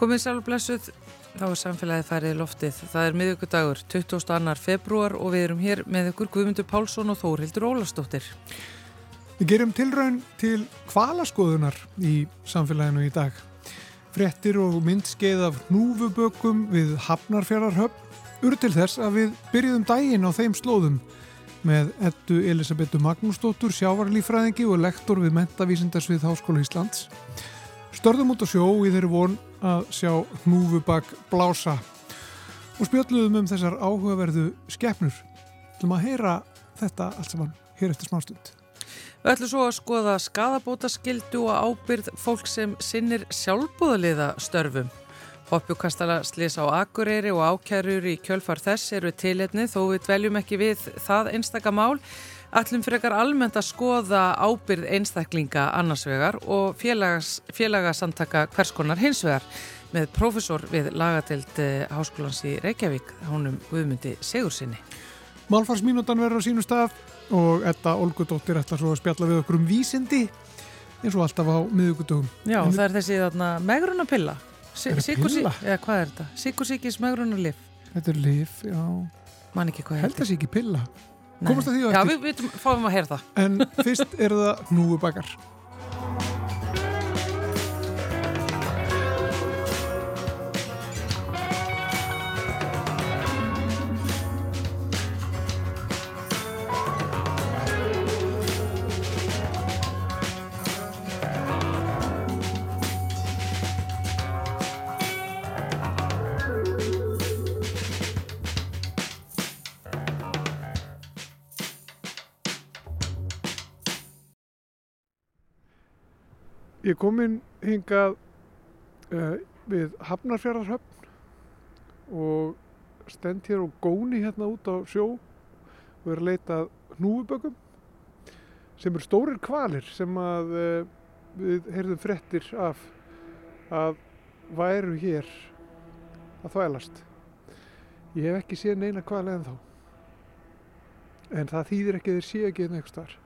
Komið sjálf blessuð, þá er samfélagið færið loftið. Það er miðugudagur, 22. februar og við erum hér með ykkur Guðmundur Pálsson og Þórildur Ólastóttir. Við gerum tilraun til kvalaskoðunar í samfélaginu í dag. Frettir og myndskeið af núfubökum við Hafnarfjörðarhöfn ur til þess að við byrjuðum daginn á þeim slóðum með ettu Elisabetu Magnúsdóttur, sjávarlífræðingi og lektor við Mentavísindarsvið Háskóla Íslands. Störðum út á sjó í þeirri von að sjá núfubak blása og spjöldluðum um þessar áhugaverðu skefnur. Þú maður að heyra þetta allt saman hér eftir smástund. Við ætlum svo að skoða skadabótaskildu og ábyrð fólk sem sinnir sjálfbúðaliða störfum. Hoppjúkastala slis á Akureyri og ákjærur í kjölfar þess eru tiletni þó við dveljum ekki við það einstaka mál. Allum frekar almennt að skoða ábyrð einstaklinga annarsvegar og félagas, félagasamtaka hverskonar hinsvegar með profesor við lagatild eh, Háskólans í Reykjavík, húnum Guðmundi Sigursinni. Málfarsmínútan verður á sínu stað og Edda Olgudóttir ætlar svo að spjalla við okkur um vísindi eins og alltaf á miðugutugum. Já, en það er þessi megrunapilla. Sikursík, eða hvað er þetta? Sikursíkis mögrunar lif Þetta er lif, já Man ekki hvað Held það sé ekki pilla Komast það því að Já, við, við fáum að heyra það. En fyrst er það núubakar Ég kom inn hingað uh, við Hafnarfjörðarhöfn og stend hér og góni hérna út á sjó og er að leita hnúubökum sem eru stórir kvalir sem að uh, við heyrðum frettir af að væru hér að þvælast. Ég hef ekki séð neina kvali en þá. En það þýðir ekki að þeir séu ekki einn eitthvað starf.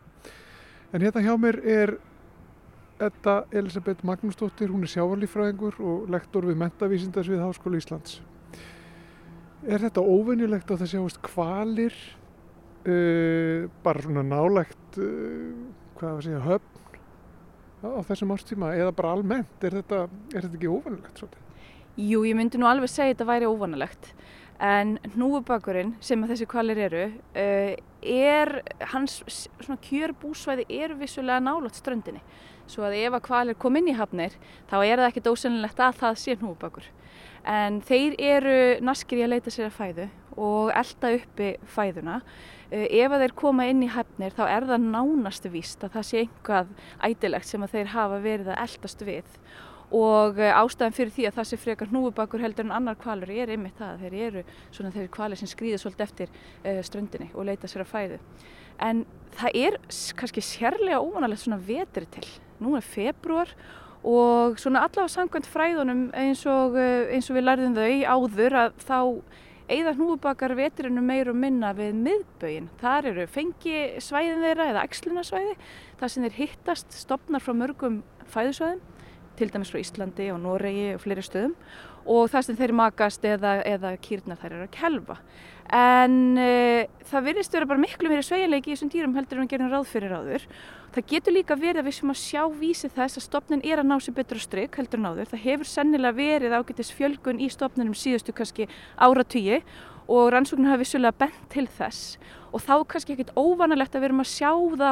En hérna hjá mér er Edda Elisabeth Magnúsdóttir, hún er sjávarlífræðingur og lektor við Mentavísindarsvið Háskóla Íslands. Er þetta óvennilegt að það sjáast kvalir, uh, bara svona nálegt, uh, hvað að segja, höfn á þessum ástíma eða bara almennt, er þetta, er þetta ekki óvennilegt svolítið? Jú, ég myndi nú alveg segja þetta væri óvennilegt en hnúubakurinn sem að þessi kvalir eru uh, er, hans kjörbúsvæði er vissulega nálat ströndinni svo að ef að kvalir kom inn í hafnir þá er það ekki dósennilegt að það sé hnúbakur. En þeir eru naskir í að leita sér að fæðu og elda uppi fæðuna. Eh, ef að þeir koma inn í hafnir þá er það nánastu víst að það sé einhvað ædilegt sem að þeir hafa verið að eldast við og eh, ástæðan fyrir því að það sé frekar hnúubakur heldur en annar kvalur er einmitt það að þeir eru svona þeir kvalir sem skrýða svolítið eftir uh, ströndinni og leita sér að fæðu. En það er kannski sérlega óvanalegt svona vetri til nú er februar og svona allavega samkvæmt fræðunum eins og, eh, eins og við lærðum þau áður að þá eigða hnúbakar veturinu meir og minna við miðbögin. Þar eru fengi svæðin þeirra eða ekslunasvæði, það sem þeir hittast stopnar frá mörgum fæðusvæðum, til dæmis frá Íslandi og Noregi og fleiri stöðum og það sem þeir makast eða, eða kýrnar þær eru að kelfa. En uh, það virðist vera bara miklu meiri sveigjanleiki í þessum dýrum heldur en við gerum ráð fyrir áður Það getur líka verið að við sem að sjá vísi þess að stopnin er að ná sér betra stryk heldur en áður. Það hefur sennilega verið ágættis fjölgun í stopninum síðustu kannski áratvíi og rannsóknum hafa vissulega bent til þess og þá kannski ekkit óvanalegt að við erum að sjá þá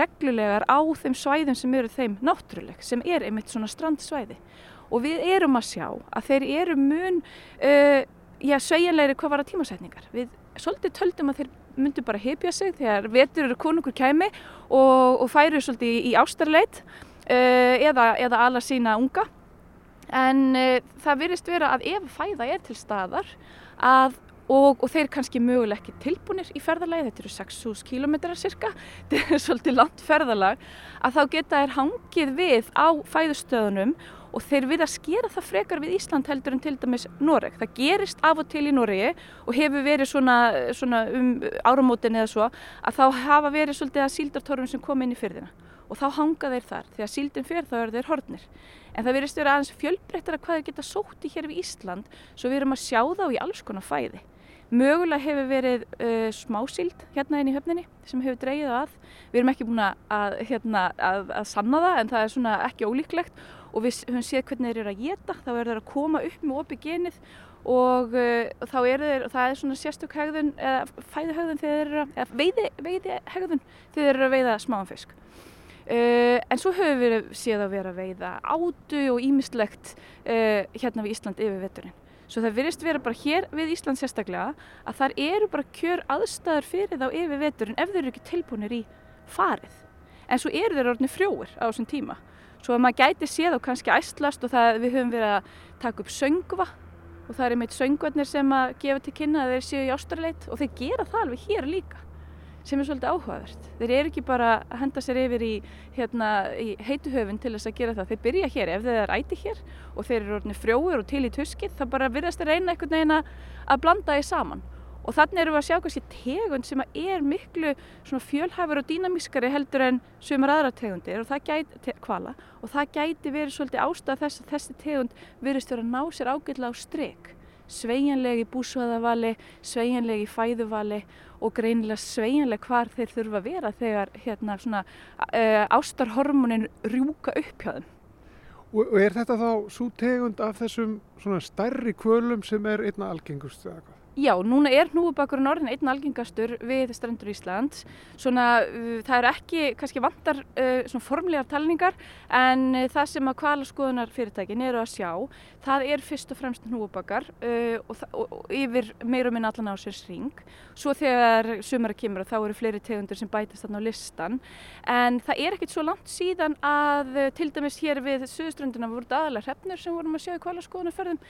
reglulegar á þeim svæðum sem eru þeim náttúruleg sem er einmitt svona strandsvæði og við erum að sjá að þeir eru mun uh, já, sveigjanlegri hvað var að tímasetningar. Við svolítið töldum að þeir myndu bara hefja sig þegar vetur eru konungur kæmi og, og færu svolítið í, í ástarleit uh, eða, eða alla sína unga en uh, það virðist vera að ef fæða er til staðar að Og, og þeir kannski möguleg ekki tilbúinir í ferðalagi, þetta eru 6.000 km cirka, þetta er svolítið langt ferðalag, að þá geta þær hangið við á fæðustöðunum og þeir vilja skera það frekar við Ísland heldur en til dæmis Noreg. Það gerist af og til í Noregi og hefur verið svona, svona um áramótin eða svo að þá hafa verið svolítið að síldartorfum sem kom inn í fyrðina og þá hanga þeir þar því að síldin fyrir þá eru þeir hornir. en það verðist vera aðeins fjölbreyttara hvað þeir geta sótt í hér við Ísland svo við erum að sjá þá í alls konar fæði. Mögulega hefur verið uh, smásíld hérna inn í höfninni sem hefur dreyið að. Við erum ekki búin að, hérna, að, að sanna það en það er svona ekki ólíklegt og við höfum séð hvernig þeir eru að geta. Þá er þeir að koma upp með opið genið og uh, þá er þeir, það er svona sérstök hegðun eða fæðuhegðun þegar þeir eru að, eða veiði, veiði hegðun þegar þeir eru að veiða smáan fisk. Uh, en svo höfum við séð að vera að veiða átu og ímislegt uh, hérna við Ísland yfir vetturinn. Svo það virðist vera bara hér við Ísland sérstaklega að þar eru bara kjör aðstæður fyrir þá yfir veturinn ef þeir eru ekki tilbúinir í farið. En svo eru þeir orðinni frjóir á þessum tíma. Svo að maður gæti séð og kannski æstlast og það við höfum verið að taka upp söngva og það er einmitt söngvarnir sem að gefa til kynna að þeir séu í ástraleit og þeir gera það alveg hér líka sem er svolítið áhugavert. Þeir eru ekki bara að henda sér yfir í, hérna, í heituhöfun til þess að gera það. Þeir byrja hér ef þeir eru æti hér og þeir eru orðinni frjóður og til í tuskið þá bara virðast þeir reyna einhvern veginn að blanda því saman. Og þannig erum við að sjá kannski tegund sem er miklu fjölhæfur og dýnamískari heldur en sumar aðra tegundir og það gæti, te, kvala, og það gæti verið svolítið ástæð þess að þessi tegund virðist verið að ná sér ágætla á stryk sveigjanleg í búsvæðavali, sveigjanleg í fæðuvali og greinilega sveigjanleg hvar þeir þurfa að vera þegar hérna, svona, uh, ástarhormonin rjúka upp hjá þeim. Og er þetta þá svo tegund af þessum stærri kvölum sem er einna algengust eða hvað? Já, núna er hnúfubakurinn orðin einn algengastur við strendur Íslands. Svona, uh, það er ekki, kannski vantar uh, svona formlegar talningar en uh, það sem að kvalaskoðunar fyrirtækin eru að sjá, það er fyrst og fremst hnúfubakar uh, og, og, og yfir meirum minn allan á sér sring. Svo þegar sumara kemur þá eru fleiri tegundur sem bætast þarna á listan. En það er ekkit svo langt síðan að uh, til dæmis hér við Suðuströnduna voru aðalega hrefnur sem vorum að sjá í kvalaskoðunarferðum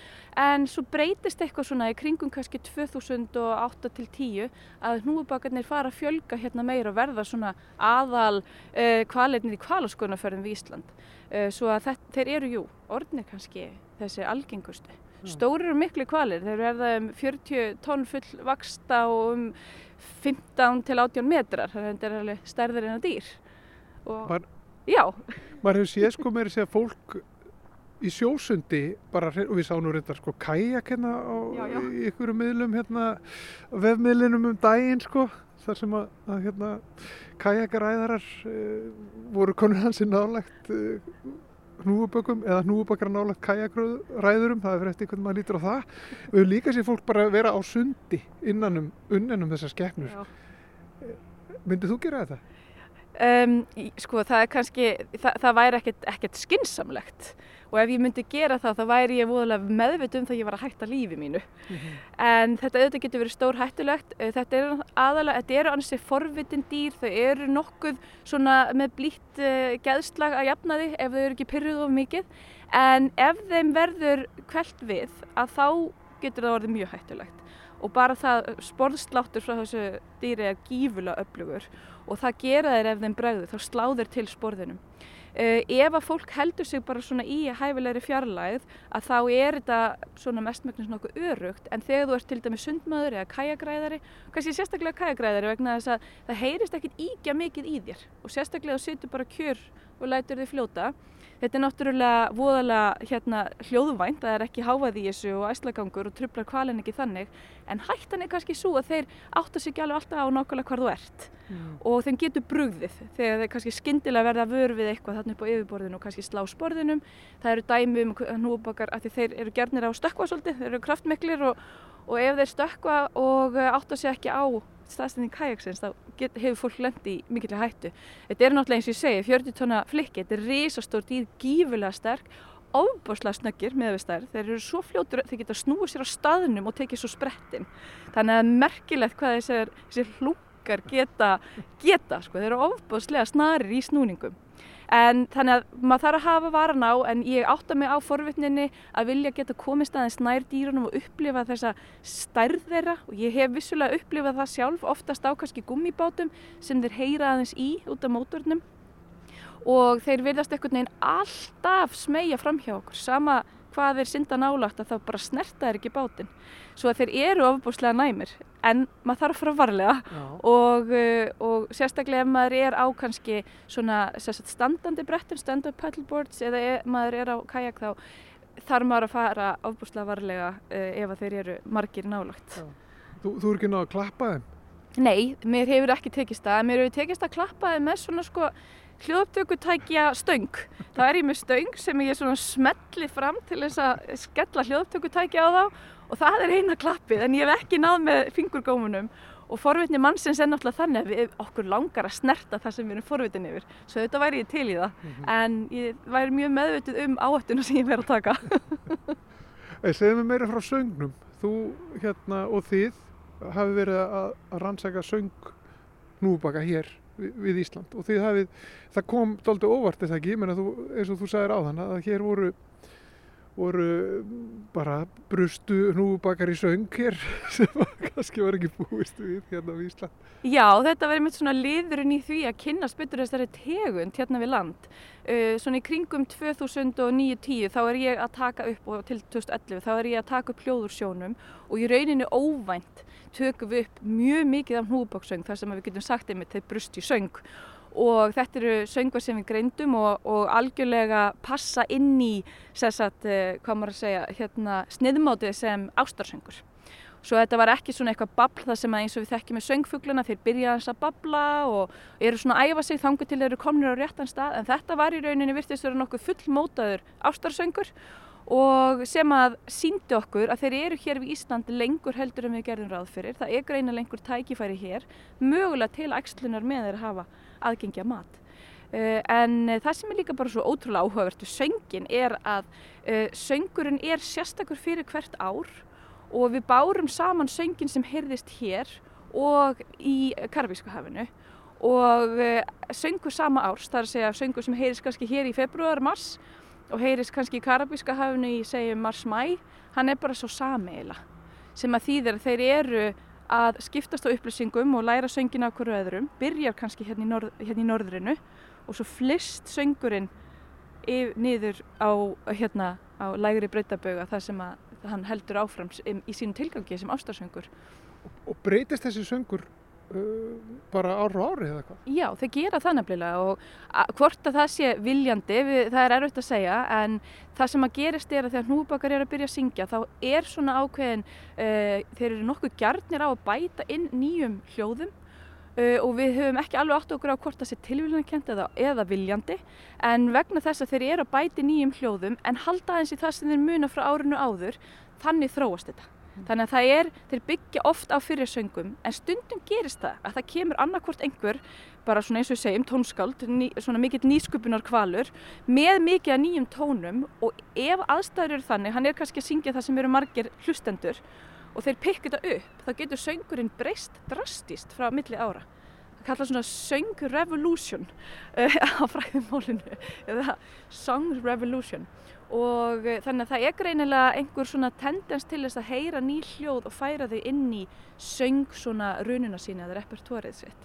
en svo breytist eitthvað svona í kringum kannski 2008 til 10 að hnúubakarnir fara að fjölga hérna meira og verða svona aðal uh, kvalirnir í kvalaskunarferðin við Ísland. Uh, svo að þetta, þeir eru, jú, orðinir kannski þessi algengustu. Stórir og miklu kvalir, þeir verða um 40 tonn full vaksta og um 15 til 18 metrar, þannig að þetta er alveg stærðir en að dýr. Og, Man, já. Maður hefur séð sko meira að fólk í sjósundi bara, og við sáum nú reyndar sko kajak hérna á já, já. ykkurum miðlum hérna vefmiðlinum um daginn sko þar sem að, að hérna kajakaræðarar uh, voru konur hansi nálagt uh, eh, hnúubökum eða hnúubökar nálagt kajakræðurum það er fyrir eftir hvernig maður lítur á það við höfum líka sér fólk bara vera á sundi innanum, unnenum þessar skeppnur eh, myndið þú gera þetta? Um, sko það er kannski það, það væri ekkert, ekkert skinsamlegt og ef ég myndi gera það þá væri ég voðalega meðvit um það að ég var að hætta lífi mínu. Mm -hmm. en þetta auðvitað getur verið stór hættulegt eh, þetta eru aðalega, þetta eru ansið forvitin dýr, þau eru nokkuð svona með blítt uh, geðslag að jafna því ef þau eru ekki pyrruð of mikið. En ef þeim verður kveld við að þá getur það orðið mjög hættulegt. Og bara það sporðsláttur frá þessu dýri er gífulega öflugur. Og það gera þeir ef þeim bregður, þá sláður til sporðinum ef að fólk heldur sig bara svona í hæfilegri fjarlæð að þá er þetta svona mestmögnins nokkuð örugt en þegar þú ert til dæmi sundmaður eða kajagræðari, kannski sérstaklega kajagræðari vegna þess að það heyrist ekkit íkja mikið í þér. Og sérstaklega þú setur bara kjör og lætur þið fljóta Þetta er náttúrulega voðalega hérna, hljóðvænt, það er ekki háað í þessu og æslagangur og trublar kvalin ekki þannig en hættan er kannski svo að þeir átta sig alveg alltaf á nákvæmlega hvar þú ert mm. og þeim getur brugðið þegar þeir kannski skindilega verða að vöru við eitthvað þarna upp á yfirborðinu og kannski slá sporðinum. Það eru dæmi um hnúbakar að þeir eru gerðnir á stökkva svolítið, þeir eru kraftmiklir og, og ef þeir stökkva og átta sig ekki á staðstæðin kajaksins þá get, hefur fólk lendi í mikilvæg hættu. Þetta er náttúrulega eins og ég segi 40 tonna flikki, þetta er risastór dýr, gífulega sterk, ofbáslega snöggir með við stærð. Þeir eru svo fljótur, þeir geta snúið sér á staðnum og tekið svo sprettin. Þannig að merkilegt hvað þessir, hlúkar geta, geta sko. þeir eru ofbáslega snarir í snúningum. En þannig að maður þarf að hafa varan á en ég átta mig á forvittninni að vilja geta komist aðeins nær dýrunum og upplifa þessa stærð þeirra. Og ég hef vissulega upplifað það sjálf oftast á kannski gummibátum sem þeir heyra aðeins í út af mótornum. Og þeir verðast einhvern veginn alltaf smegja fram hjá okkur. Sama hvað er synda nálagt að þá bara snerta þeir ekki bátinn. Svo að þeir eru ofbúslega næmir en maður þarf að fara varlega. Og, uh, og sérstaklega ef maður er á kannski svona standandi brettum, stand-up paddleboards eða ef maður er á kajak þá þarf maður að fara ofbúslega varlega uh, ef þeir eru margir nálagt Já. Þú, þú er ekki náðu að klappa þeim? Nei, mér hefur ekki tekist það. Mér hefur tekist að klappa þeim með svona sko hljóðtökutækja stöng. Þá er ég með stöng sem ég smelli fram til þess að skella hljóðtökutækja á þá og það er eina klappið en ég hef ekki náð með fingurgómunum. Og forvitni mannsins er náttúrulega þannig að við okkur langar að snerta það sem við erum forvitin yfir. Svo þetta væri ég til í það. Mm -hmm. en ég væri mjög meðvitið um áhættuna sem ég verið að taka. Segðu mig meira frá söngnum. Þú hérna og þið hafi verið að, að rannsaka söng núbaka hér við, við Ísland og hafið, það kom doldið óvart eða ekki, þú, eins og þú sagðir á þann að hér voru voru bara brustu hnúbakar í söng hér sem kannski var ekki búist við hérna við Ísland. Já, þetta verður mitt svona liðurinn í því að kynast betur þessari tegund hérna við land. Uh, svona í kringum 2009-10 þá er ég að taka upp og til 2011 þá er ég að taka upp hljóðursjónum og í rauninni óvænt tökum við upp mjög mikið af hnúbakssöng þar sem við getum sagt einmitt þeir brust í söng og þetta eru söngar sem við greindum og, og algjörlega passa inn í sagt, að segja, hérna, sniðmátið sem ástarsöngur. Svo þetta var ekki svona eitthvað babl það sem eins og við þekkjum með söngfugluna, þeir byrja að babla og eru svona að æfa sig þangu til þeir eru komnir á réttan stað en þetta var í rauninni virtist að vera nokkuð fullmótaður ástarsöngur og sem að síndi okkur að þeir eru hér við Íslandi lengur heldur en við gerðum ráð fyrir. Það er greina lengur tækifæri hér, mögulega til ægslunar með þeir að hafa aðgengja mat. Uh, en uh, það sem er líka bara svo ótrúlega áhugavert við söngin er að uh, söngurinn er sérstakur fyrir hvert ár og við bárum saman söngin sem heyrðist hér og í Karabíska hafinu og söngur sama árs, það er að segja söngur sem heyrðist kannski hér í februar, mars og heyrðist kannski í Karabíska hafinu í segjum mars-mæ, hann er bara svo sameila sem að þýðir að þeir eru að skiptast á upplýsingum og læra söngina af hverju öðrum, byrjar kannski hérna í, norð, hérna í norðrinu og svo flist söngurinn yf, niður á, hérna, á lægri breytaböga þar sem að hann heldur áfram í, sínum tilgangi sem ástarsöngur. Og, breytist þessi söngur bara ára á ári eða hvað? Já, þeir gera það nefnilega og hvort að það sé viljandi, við, það er erfitt að segja en það sem að gerist er að þegar hnúbakar er að byrja að syngja þá er svona ákveðin, uh, þeir eru nokkuð gjarnir á að bæta inn nýjum hljóðum Uh, og við höfum ekki alveg átt okkur á hvort það sé tilvílunarkent eða, eða viljandi en vegna þess að þeir eru að bæti nýjum hljóðum en halda eins í það sem þeir muna frá árinu áður, þannig þróast þetta. Þannig að það er, þeir byggja oft á fyrir söngum en stundum gerist það að það kemur annarkvort einhver, bara svona eins og við segjum, tónskáld, ný, svona mikill nýskupunar kvalur með mikið að nýjum tónum og ef aðstæður eru þannig, hann er kannski að syngja það sem eru margir hlustendur og þeir pikka þetta upp, þá getur söngurinn breyst drastist frá milli ára. Það kallar svona söng revolution uh, á fræðumólinu, eða song revolution og uh, þannig að það er greinilega einhver svona tendens til þess að heyra ný hljóð og færa þau inn í söng svona rununa sína eða repertórið sitt.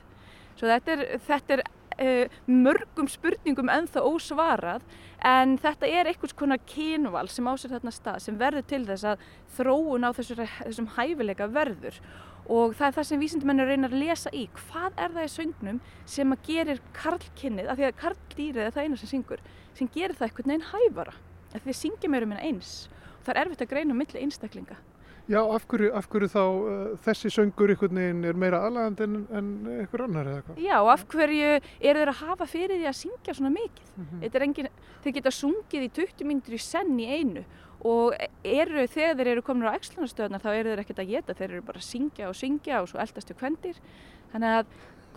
Svo þetta er, þetta er uh, mörgum spurningum ennþá ósvarað en þetta er einhvers konar kynval sem ásett þarna stað sem verður til þess að þróun á þessu, þessum hæfileika verður. Og það er það sem vísindumennir reynar að lesa í. Hvað er það í söngnum sem að gerir karlkynnið, af því að karldýrið er það eina sem syngur, sem gerir það einhvern veginn hæfara þið syngja meira um en eins og það er erfitt að greina um milli einstaklinga. Já, af hverju, af hverju þá uh, þessi söngur einhvern veginn er meira aðlægand en, en einhver annar eða hvað? Já, af hverju er þeir að hafa fyrir því að syngja svona mikið? Mm -hmm. engin, þeir geta sungið í 20 myndur í senn í einu og eru, þegar þeir eru komin á ægslunastöðnar þá eru þeir ekkert að geta, þeir eru bara að syngja og syngja og svo eldast til kvendir. Þannig að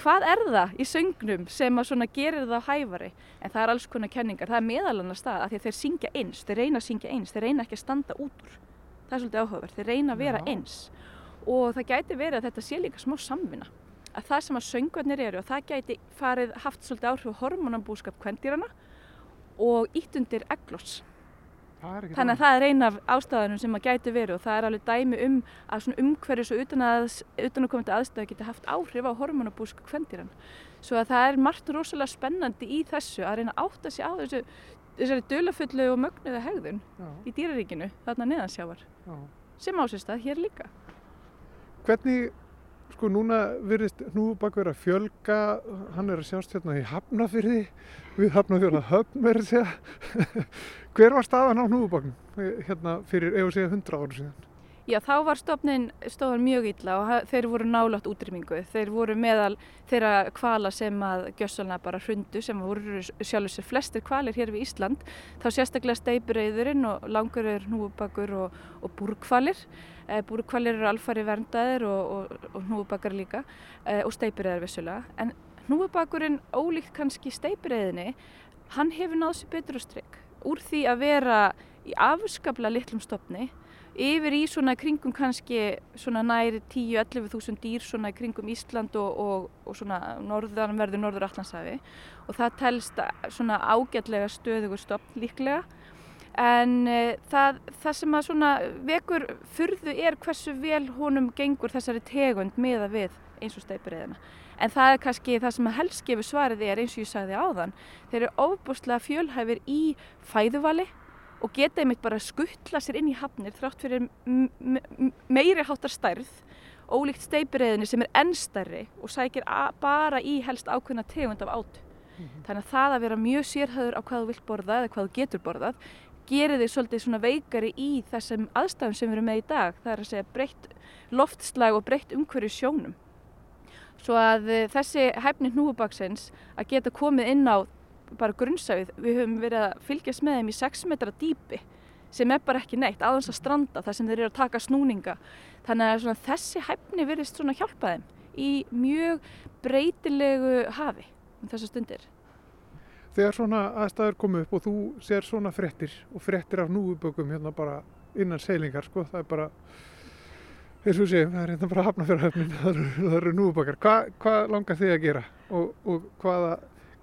hvað er það í söngnum sem að svona gerir það hæfari? En það er alls konar kenningar, það er meðalannar stað að því að þeir syngja eins, þeir reyna að syngja eins. Þeir reyna ekki að standa út úr. Það er svolítið áhugaverð, þeir reyna að vera Já. eins. Og það gæti verið að þetta sé líka smá samvinna, að það sem að söngvarnir eru og það gæti farið haft svolítið áhrif hormonambúskap kvendýrana og ítt undir egloss Þannig að það er eina af ástæðanum sem að gæti verið og það er alveg dæmi um að umhverjus og utan að, utan að komandi aðstæðu geti haft áhrif á hormonabúsk kvendýran. Svo að það er margt rosalega spennandi í þessu að reyna að átta sig á þessu þessari dölafullu og mögnuða hegðun Já, í dýraríkinu þarna neðansjávar já. sem ásist að hér líka. Hvernig, sko núna virðist hnúfubak vera að fjölga, hann er að sjást hérna í Hafnafyrði, við Hafnafjörða höfn verður segja. Hver var staðan á hnúfubaknum hérna fyrir, ef að segja, 100 ára síðan? Já, þá var stofnin stóðan mjög illa og þeir voru nálátt útrýmingu. Þeir voru meðal þeirra kvala sem að gjössalna bara hrundu sem voru sjálfur sér flestir kvalir hér við Ísland. Þá sérstaklega steipureyðurinn og langurður hnúfubakur og, og búrkvalir. E, búrkvalir eru alfari verndaðir og, og, og hnúfubakar líka e, og steipureyðar vissulega. En hnúfubakurinn ólíkt kannski steipureyðinni, hann hefur náð sér betur á strik. Úr því að vera í afskaplega litlum stofni yfir í svona kringum kannski svona næri 10-11 þúsund dýr svona kringum Ísland og, og, og svona norðanverðu norður Allandshafi og það telst svona ágætlega stöðugur stopn líklega en e, það, það sem að svona vekur furðu er hversu vel honum gengur þessari tegund meða við eins og steipureyðina en það er kannski það sem að helst gefur svarið er eins og ég sagði áðan þeir eru ofbúslega fjölhæfir í fæðuvali og geta einmitt bara skuttla sér inn í hafnir þrátt fyrir meiri háttar stærð ólíkt steipireyðinni sem er enn stærri og sækir bara í helst ákveðna tegund af átu. Þannig að það að vera mjög sérhæður á hvað þú vilt borða eða hvað þú getur borðað gerir þig svolítið svona veikari í þessum aðstæðum sem við erum með í dag. Það er að segja breytt loftslag og breytt umhverju sjónum. Svo að eh, þessi hæfni hnúfubaksins að geta komið inn á bara grunnsæfið, við höfum verið að fylgjast með þeim í 6 metra dýpi sem er bara ekki neitt, aðeins að stranda þar sem þeir eru að taka snúninga. Þannig að þessi hæfni verðist svona hjálpa þeim í mjög breytilegu hafi um þessar stundir. Þegar svona aðstæður komu upp og þú sér svona frettir og frettir af núfubökum hérna bara innan seilingar, sko, það er bara, eins og segjum, það er hérna bara hafnafjörðahöfnin, það eru, eru núfubakar. Hva, hvað langar þig að gera og, og hvaða,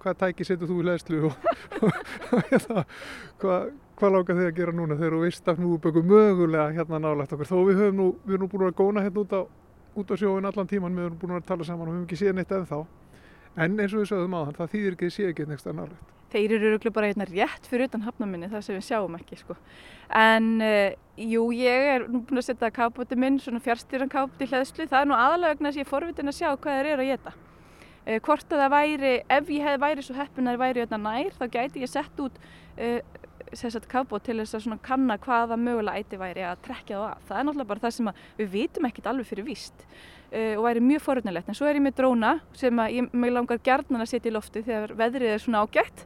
hvaða tæki setur þú í leðslu og, og, og hérna, hvað, hvað langar þig að gera núna þegar þú veist af núfubökum mögulega hérna nálægt okkur? Þó við höfum nú, við erum nú búin að góna hérna út á, á sjóin allan tíman, við erum búin að tala saman og við höfum ekki séð neitt ennþá. En eins og við sögðum á það þýðir ekki að sé ekki neitt nálægt. Þeir eru örugglega bara hérna rétt fyrir utan hafnaminni það sem við sjáum ekki sko. En uh, jú, ég er nú búin að setja kápóti minn, svona fjárstýran kápóti í hlæðslu. Það er nú þess að ég er forvitin að sjá hvað þeir eru að geta. Uh, hvort að það væri, ef ég hef væri svo heppin að þeir væri hérna nær, þá gæti ég sett út uh, sérsagt kápót til þess að kanna hvaða mögulega æti væri að trekja það af. Það er náttúrulega bara það sem að við vitum ekkit alveg fyrir víst. Uh, og væri mjög forutnilegt en svo er ég með dróna sem að ég mig langar gjarnan að setja í lofti þegar veðrið er svona ágætt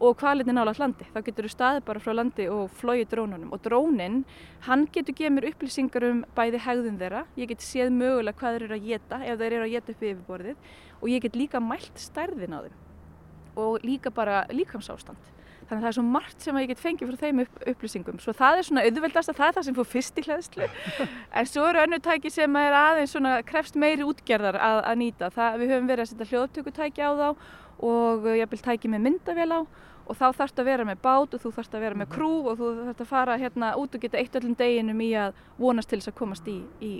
og hvalinni nálaðt landi. Þá getur þú staðið bara frá landi og flóið drónunum. Og drónin, hann getur gefið mér upplýsingar um bæði hegðun þeirra. Ég get séð mögulega hvað þeir eru að geta ef þeir eru að geta upp í yfirborðið. Og ég get líka mælt stærðin á þeim. Og líka bara líkamsástand Þannig að það er svo margt sem ég get fengið frá þeim upp, upplýsingum. Svo það er svona auðveldast að það er það sem fór fyrst í hlæðslu. En svo eru önnu tæki sem er aðeins svona krefst meiri útgerðar að, að nýta. Það, við höfum verið að setja hljóðtökutæki á þá og ég vil tæki með myndavél á og þá þarfst að vera með bát og þú þarfst að vera með krú og þú þarfst að fara hérna út og geta eitt öllum deginum í að vonast til þess að komast í, í,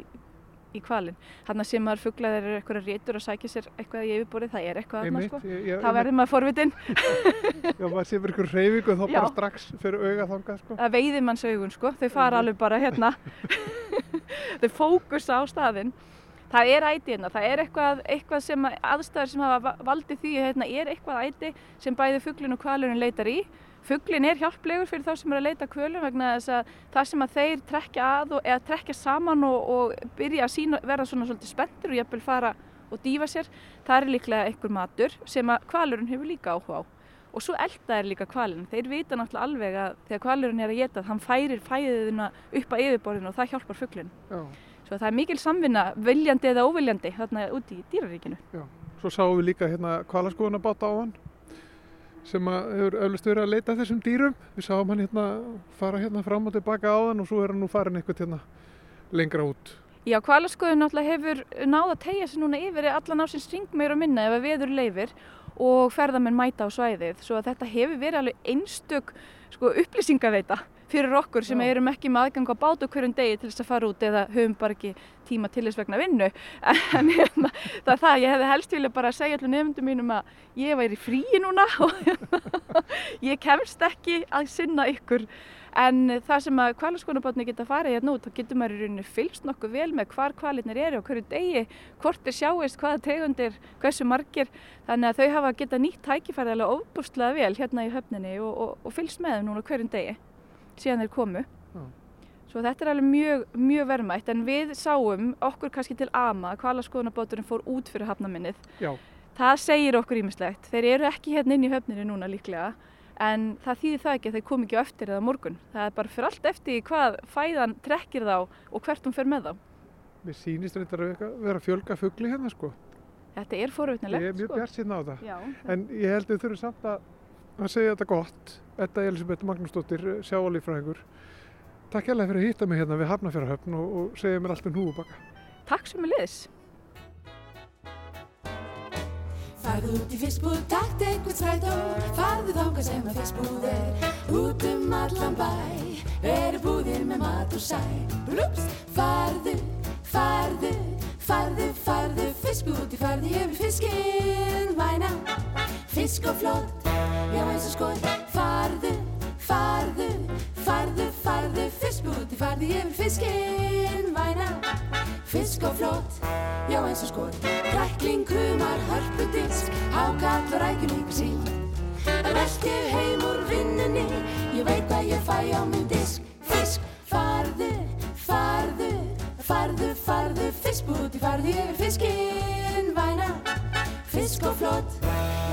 í kvalin. Þannig að sem maður fuglaðir eru eitthvað réttur að sækja sér eitthvað í yfirborðið, það er eitthvað þarna sko. ég, Þá verður maður forvitin. Já, maður sé fyrir ykkur reyfingu og þá Já. bara strax fyrir auga þangað, sko. að veiði manns augun sko, þau fara alveg bara hérna þau fókusa á staðinn það er æti hérna, það er eitthvað, eitthvað sem að- aðstæður sem hafa va- valdið því hérna er eitthvað æti sem bæði fugglin og kvalurinn leitar í fugglin er hjálplegur fyrir þá sem er að leita kvölum vegna þess að það sem að þeir trekja að og, eða trekja saman og, og byrja að sína, verða svona svolítið spenntur og jafnvel fara og dýfa sér það er líklega einhver matur sem að kvalurinn hefur líka áhuga á og svo elda er líka kvalinn, þeir vita náttúrulega alveg að þegar kvalurinn er að geta hann færir fæðiðina upp að yfirborðinu og það hjálpar fugglinn. Já. Svo það er mikil samvinna, viljandi eða óviljandi þarna úti í dýraríkinu. Svo sáum við líka hérna kvalaskoðunabáta á hann sem hefur öflust verið að leita þessum dýrum. Við sáum hann hérna fara hérna fram og tilbaka á hann og svo er hann nú farin eitthvað hérna lengra út. Já, kvalaskoðun náttúrulega hefur náð að tegja sig núna yfir allan á sinn string meira minna ef að veður leifir og ferðamenn mæta á svæðið. Svo að þetta hefur verið alveg einstök sko, upplýsingaveita fyrir okkur sem Já. erum ekki með aðgang á bát og hverjum degi til þess að fara út eða höfum bara ekki tíma til þess vegna vinnu. En hérna, það er það, ég hefði helst vilja bara segja allir nefndum mínum að ég væri fríi núna og ég kemst ekki að sinna ykkur. En það sem að kvalaskonabarni geta farið hérna út, þá getur maður í rauninu fylgst nokkuð vel með hvar kvalitnir eru á hverju degi, hvort þeir sjáist, hvaða tegundir, hversu margir. Þannig að þau hafa geta nýtt tækifæri alveg ofbústlega vel hérna í höfninni og, og, og fylgst með þeim núna hverjum degi síðan þeir komu Já. svo þetta er alveg mjög, mjög verðmætt en við sáum okkur kannski til ama að kvalaskoðunarbáturinn fór út fyrir hafnaminnið Já, það segir okkur ímislegt þeir eru ekki hérna inn í höfninni núna líklega en það þýðir það ekki að þeir kom ekki eftir eða morgun það er bara fyrir allt eftir hvað fæðan trekkir þá og hvert hún fer með þá mér sýnist reyndar að vera- fjölga fugli hérna sko. þetta er Ég forvitnilegt er mjög sko. bjart síðan á það. Já, En ég held að við þurfum samt að, að segja þetta gott. Er Elisabeth Magnúsdóttir, sjáalífræðingur. Takk hérlega fyrir að hitta mig hérna við Hafnafjörðahöfn og, og segja mér allt um húfubakka. takk sem er liðs Farðu út í fiskbúð, takt eitthvað strætó Farðu þangað sem að fiskbúð er Út um allan bæ Eru búðir með mat og sæ Blúps, farðu, farðu Farðu, farðu Fiskbúð, farðu yfir fiskinn Væna, fisk og flott Já eins og skot. Farðu, farðu Farðu, farðu Fiskbúð, farðu yfir fiskinn Væna, fisk og flott Já eins og skot. Krækling, krumar, hörpudisk Hákall og rækjum ykkur síl Velti heim úr vinnunni Ég veit að ég fæ á minn Fiskbúti, farðu yfir fiskinn Væna, fisk og flott.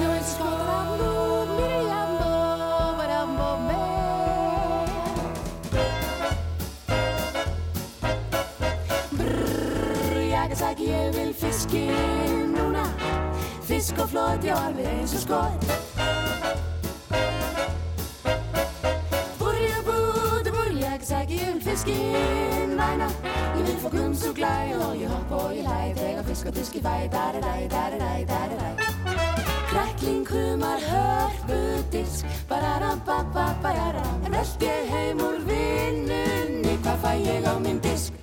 Já eins og skot Rambo, Miriambo, Rambo með. Brrrr, Jagasaki, ég vil fiskinn núna. Fisk og flott, já alveg eins og skot. Burja búti, burja Jagasaki, ég vil fiskinn væna Ég vil fá gums og glæ og ég hopp og ég læ Þegar fisk og diski fæ, dariræ, dariræ, dariræ Krækling, krumar, hörpudisk. Bararabababararam En velt ég heim úr vinnunni. Hvað fæ ég á minn disk?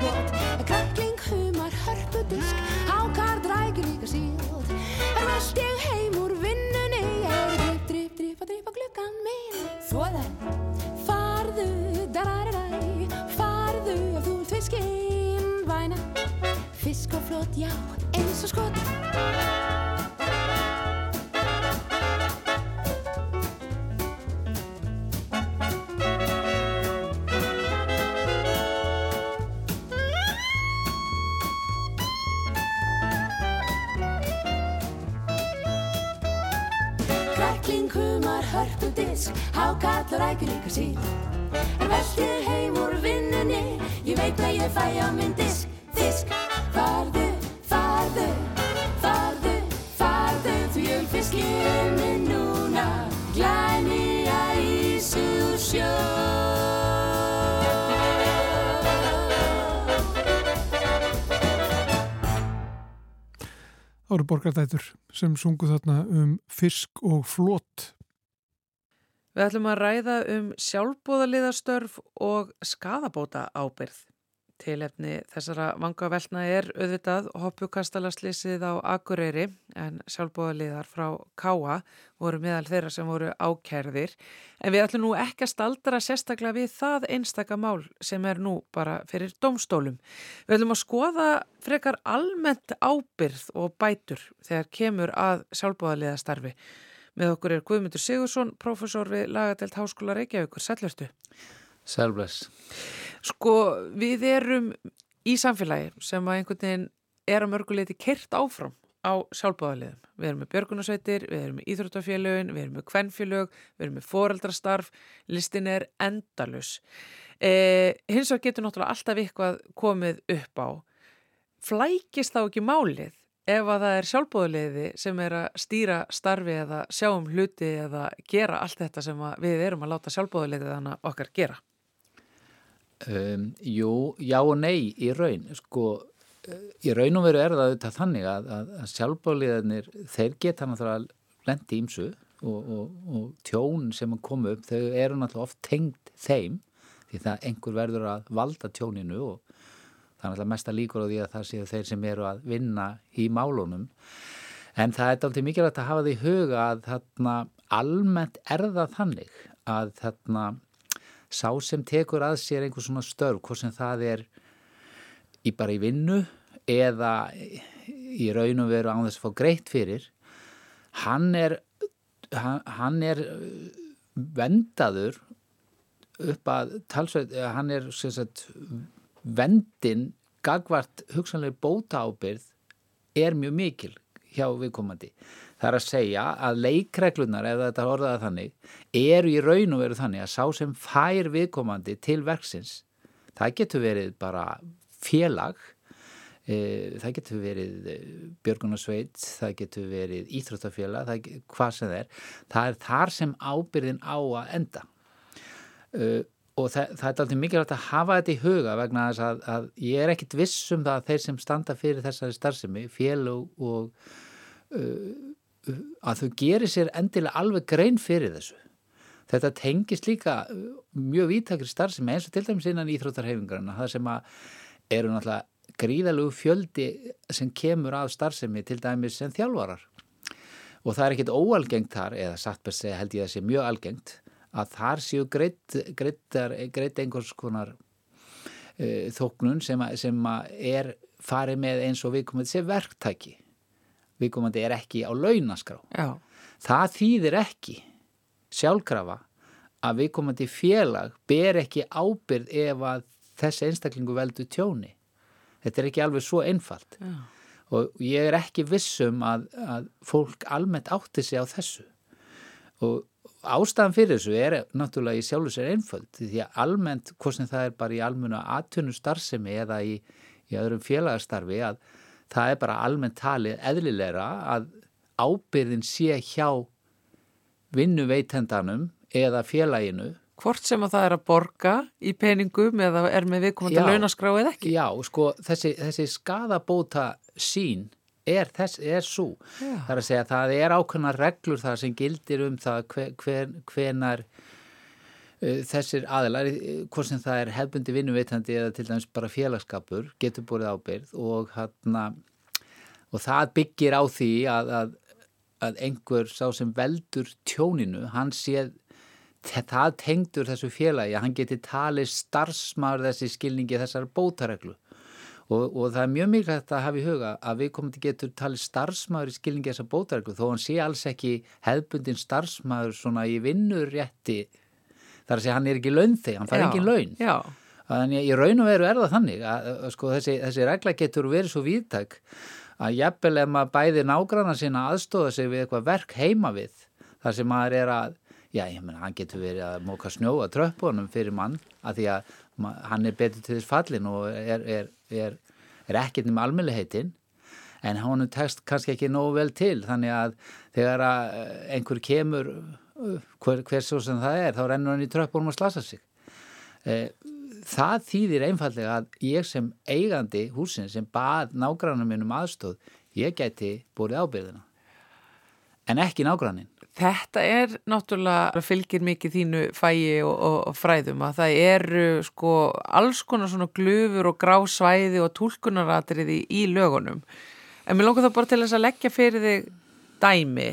Flott. Krækling, humar, hörpudisk Hákar, drækjur líka síld Er velt ég heim úr vinnunni Er drip, drip, drip að dripa gluggan minn. Þóðan Farðu, dararæ Farðu ef þú ert fiskinn Væna, fisk og flott, já, eins og skott og rækjur líka síl Er veltið heim úr vinnunni. Ég veit að ég fæ á minn disk. Disk, farðu, farðu Farðu, farðu. Þú fiskinn minn núna. Glæni að ísu sjó. Það eru borgardætur sem sungu þarna um fisk og flott. Við ætlum að ræða um sjálfbúðaliðastörf og skadabóta ábyrð. Tilefni þessara vangavelna er auðvitað hoppukastalaslýsið á Akureyri en sjálfbúðaliðar frá Káa voru meðal þeirra sem voru ákærðir. En við ætlum nú ekki að staldra sérstaklega við það einstaka mál sem er nú bara fyrir domstólum. Við ætlum að skoða frekar almennt ábyrð og bætur þegar kemur að sjálfbúðaliðastarfi. Með okkur er Guðmundur Sigursson, professor við Lagadelt Háskóla Reykjavíkur. Sælvertu. Selvbless. Sko, við erum í samfélagi sem að einhvern veginn er að mörguleiti kert áfram á sjálfbáðaliðum. Við erum með björgunasveitir, við erum með íþróttafélögin, við erum með kvennfélög, við erum með foreldrastarf, listin er endalus. Eh, hins vegar getur náttúrulega alltaf eitthvað komið upp á. Flækist þá ekki málið ef að það er sjálfbóðuleiði sem er að stýra starfi eða sjá um hluti eða gera allt þetta sem við erum að láta sjálfbóðuleiði þannig okkar gera? Um, jú, já og nei í raun, sko eh, í raun og veru er það auðvitað þannig að, að, að sjálfbóðuleiðinir, þeir geta náttúrulega lendi ímsu og, og, og tjón sem komu upp, þau eru náttúrulega oft tengd þeim því það einhver verður að valda tjóninu og er náttúrulega mesta líkur á því að það séu þeir sem eru að vinna í málunum. En það er alltaf mikilvægt að hafa því huga að þarna almennt er það þannig að þarna sá sem tekur að sér einhvers svona störf, hvort sem það er í bara í vinnu eða í raun og veru án þess að fá greitt fyrir hann er hann, er vendaður upp að talsveit, hann er sagt, vendin gagvart hugsanlega bóta ábyrð er mjög mikil hjá viðkomandi. Það er að segja að leikreglunar, ef þetta er orðað þannig, eru í raun og veru þannig að sá sem fær viðkomandi til verksins, það getur verið bara félag, e, það getur verið e, björgunarsveit, það getur verið íþróttafélag, hvað sem það er, það er þar sem ábyrðin á að enda. Uh, og það, það er alltaf mikilvægt að hafa þetta í huga vegna þess að, að ég er ekkit viss um það að þeir sem standa fyrir þessari starfsemi, félug og uh, að þau gerir sér endilega alveg grein fyrir þessu. Þetta tengist líka mjög vítakri starfsemi eins og til dæmis innan íþróttarhefingarna, það sem að eru náttúrulega gríðalög fjöldi sem kemur af starfsemi til dæmis sem þjálfarar og það er ekkit óalgengt þar, eða satt best segja held ég að það sé mjög algengt að þar séu greitt einhvers konar uh, þóknun sem, a, sem a er farið með eins og viðkomandi sé verktæki. Viðkomandi er ekki á launaskrá. Já. það þýðir ekki sjálfkrafa að viðkomandi félag ber ekki ábyrð ef að þessi einstaklingu veldu tjóni. Þetta er ekki alveg svo einfalt. Já. og ég er ekki vissum að, að fólk almennt átti sig á þessu. Og ástæðan fyrir þessu er náttúrulega í sjálfur sér einföld því að almennt, hvort sem það er bara í almennu aðtunum starfsemi eða í, í öðrum félagarstarfi að það er bara almennt talið eðlilegra að ábyrðin sé hjá vinnuveitendanum eða félaginu Hvort sem að það er að borga í peningum eða er með viðkomandi launaskrá eða ekki? Já, sko, þessi, þessi skadabóta sín er, þess, er svo. Já. Það er að segja að það er ákveðna reglur það sem gildir um það hver, hver, hvenar uh, þessir aðilar, hvort sem það er hefbundi vinnuveitandi eða til dæmis bara félagskapur, getur búið ábyrð og, hana, og það byggir á því að, að, að einhver sá sem veldur tjóninu, hann séð það tengdur þessu félagi að hann geti talið starfsmar þessi skilningi þessar bótareglu Og, og það er mjög mikilvægt að hafa í huga að við komum til getur talið starfsmæður í skilningi þessa bótareglu þó hann sé alls ekki hefbundin starfsmæður svona í vinnurrétti þar að segja hann er ekki launþeg, hann fær ekki laun. Já. Þannig í raun og veru er það þannig að, að sko, þessi, þessi regla getur verið svo víðtæk að jafnvel ef maður bæði nágranna sinna aðstóða sig við eitthvað verk heima við þar sem maður er að, já ég menn hann getur verið að móka snjóa tröppunum fyrir mann að því að hann er betur til þess fallin og er, er, er, er ekkert um almenniheitin en hann tekst kannski ekki nógu vel til. Þannig að þegar að eh, einhver kemur eh, hver, hver svo sem það er þá rennur hann í tröppunum og slasa sig. Eh, það þýðir einfallega að ég sem eigandi húsin sem bað nágrannum minn um aðstóð ég gæti búið ábyrðina en ekki nágrannin Þetta er náttúrulega fylgir mikið þínu fægi og, og, og fræðum að það eru sko alls konar svona glufur og grásvæði og tólkunaratriði í lögunum. En mér lókar það bara til þess að leggja fyrir þig dæmi.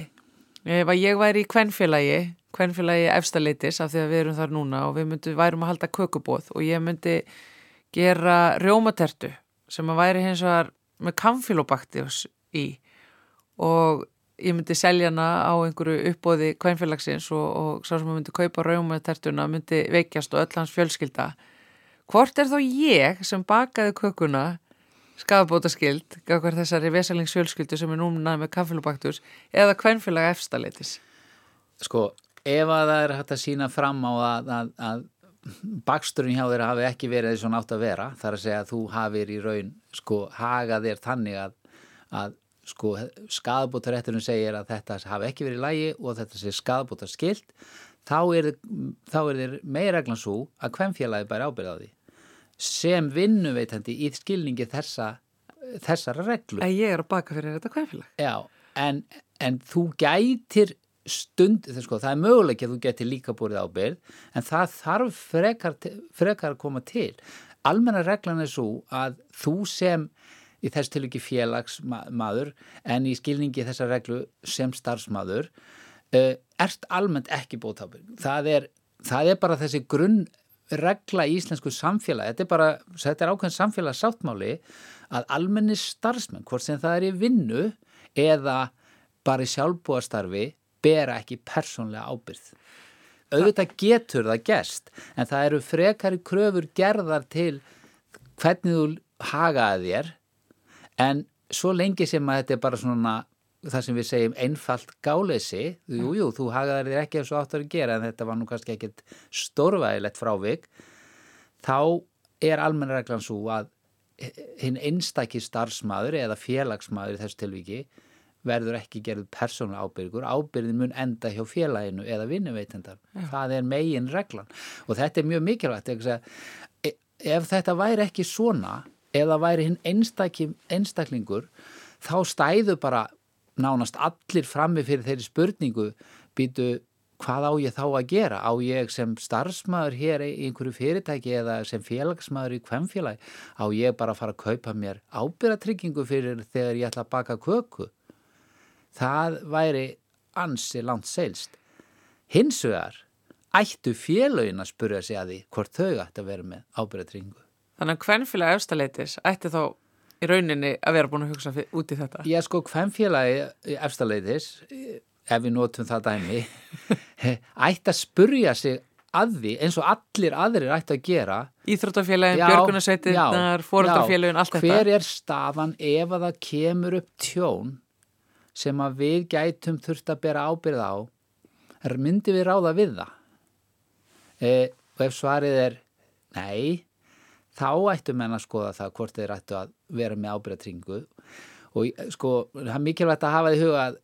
Ef að ég væri í kvennfélagi, kvennfélagi efstalitis af því að við erum þar núna og við myndum, værum að halda kökubóð og ég myndi gera rjómatertu sem að væri hins vegar með kamfilobaktius í og ég myndi selja hana á einhverju uppbóði kvænfélagsins og, og sá sem myndi kaupa raumatertuna myndi veikjast og öll hans fjölskylda. Hvort er þá ég sem bakaði kökuna skafabóta skild gafkvar þessari vesalingsfjölskyldu sem er núna með kaffilubaktus eða kvænfélaga efstaletis? Sko, ef að það er hægt að sína fram á að, að, að baksturinn hjá þér hafi ekki verið svona átt að vera þar að segja að þú hafið í raun sko hagað þér þannig að, að sko skadabótarétturinn segir að þetta hafi ekki verið í lægi og þetta sé skadabóta skilt þá er, þá er þér meirreglan svo að hvemfélagi bæri ábyrða á því sem vinnuveitandi í skilningi þessa, þessara reglu. En ég er að baka fyrir þetta hvemfélag. Já, en, en þú gætir stund, sko, það er möguleik að þú getur líka búið ábyrð en það þarf frekar, frekar að koma til. Almenna reglan er svo að þú sem í þess til ekki félagsmaður en í skilningi þessa reglu sem starfsmaður uh, ert almennt ekki bótábyrg. Það það er bara þessi grunn regla í íslensku samfélagi, þetta er bara, þetta er ákveðin samfélags sáttmáli að almenni starfsmenn, hvort sem það er í vinnu eða bara í sjálfbúastarfi, bera ekki persónlega ábyrð. Auðvitað getur það gest, en það eru frekari kröfur gerðar til hvernig þú hagaði þér, en svo lengi sem að þetta er bara svona það sem við segjum einfalt gáleysi, jú, jú, þú hagaðar þér ekki eins og áttur að gera en þetta var nú kannski ekkit stórvægilegt frávik, þá er almennareglan svo að hinn einstakki starfsmaður eða félagsmaður í þessu tilviki verður ekki gerð persónulega ábyrgur, ábyrðin mun enda hjá félaginu eða vinnuveitendar. Það er megin reglan og þetta er mjög mikilvægt. E, ef þetta væri ekki svona eða væri hinn einstaklingur þá stæðu bara nánast allir frammi fyrir þeirri spurningu býtu hvað á ég þá að gera? Á ég sem starfsmæður hér í einhverju fyrirtæki eða sem félagsmæður í hvemfélagi? Á ég bara að fara að kaupa mér ábyrratryggingu fyrir þegar ég ætla að baka köku? Það væri ansi langt seilst. Hins vegar ættu félagin að spurja sig að því hvort þau ættu að vera með ábyrratryggingu. Þannig að hvernfélagi efstaleitis ætti þá í rauninni að vera búin að hugsa út í þetta? Já sko, hvem félagi eftirleitis, ef við notum það dæmi, ætti að spurja sig að því eins og allir aðrir ætti að gera. Íþróttafélagin, björgunarsveitirnar, fóröldarfélagin, allt þetta. Hver er stafan ef að það kemur upp tjón sem að við gætum þurft að bera ábyrð á? Myndi við ráða við það? E, og ef svarið er nei þá ættu menn að skoða það hvort þeir ættu að vera með ábyrgatringu og sko, það er mikilvægt að hafa því huga að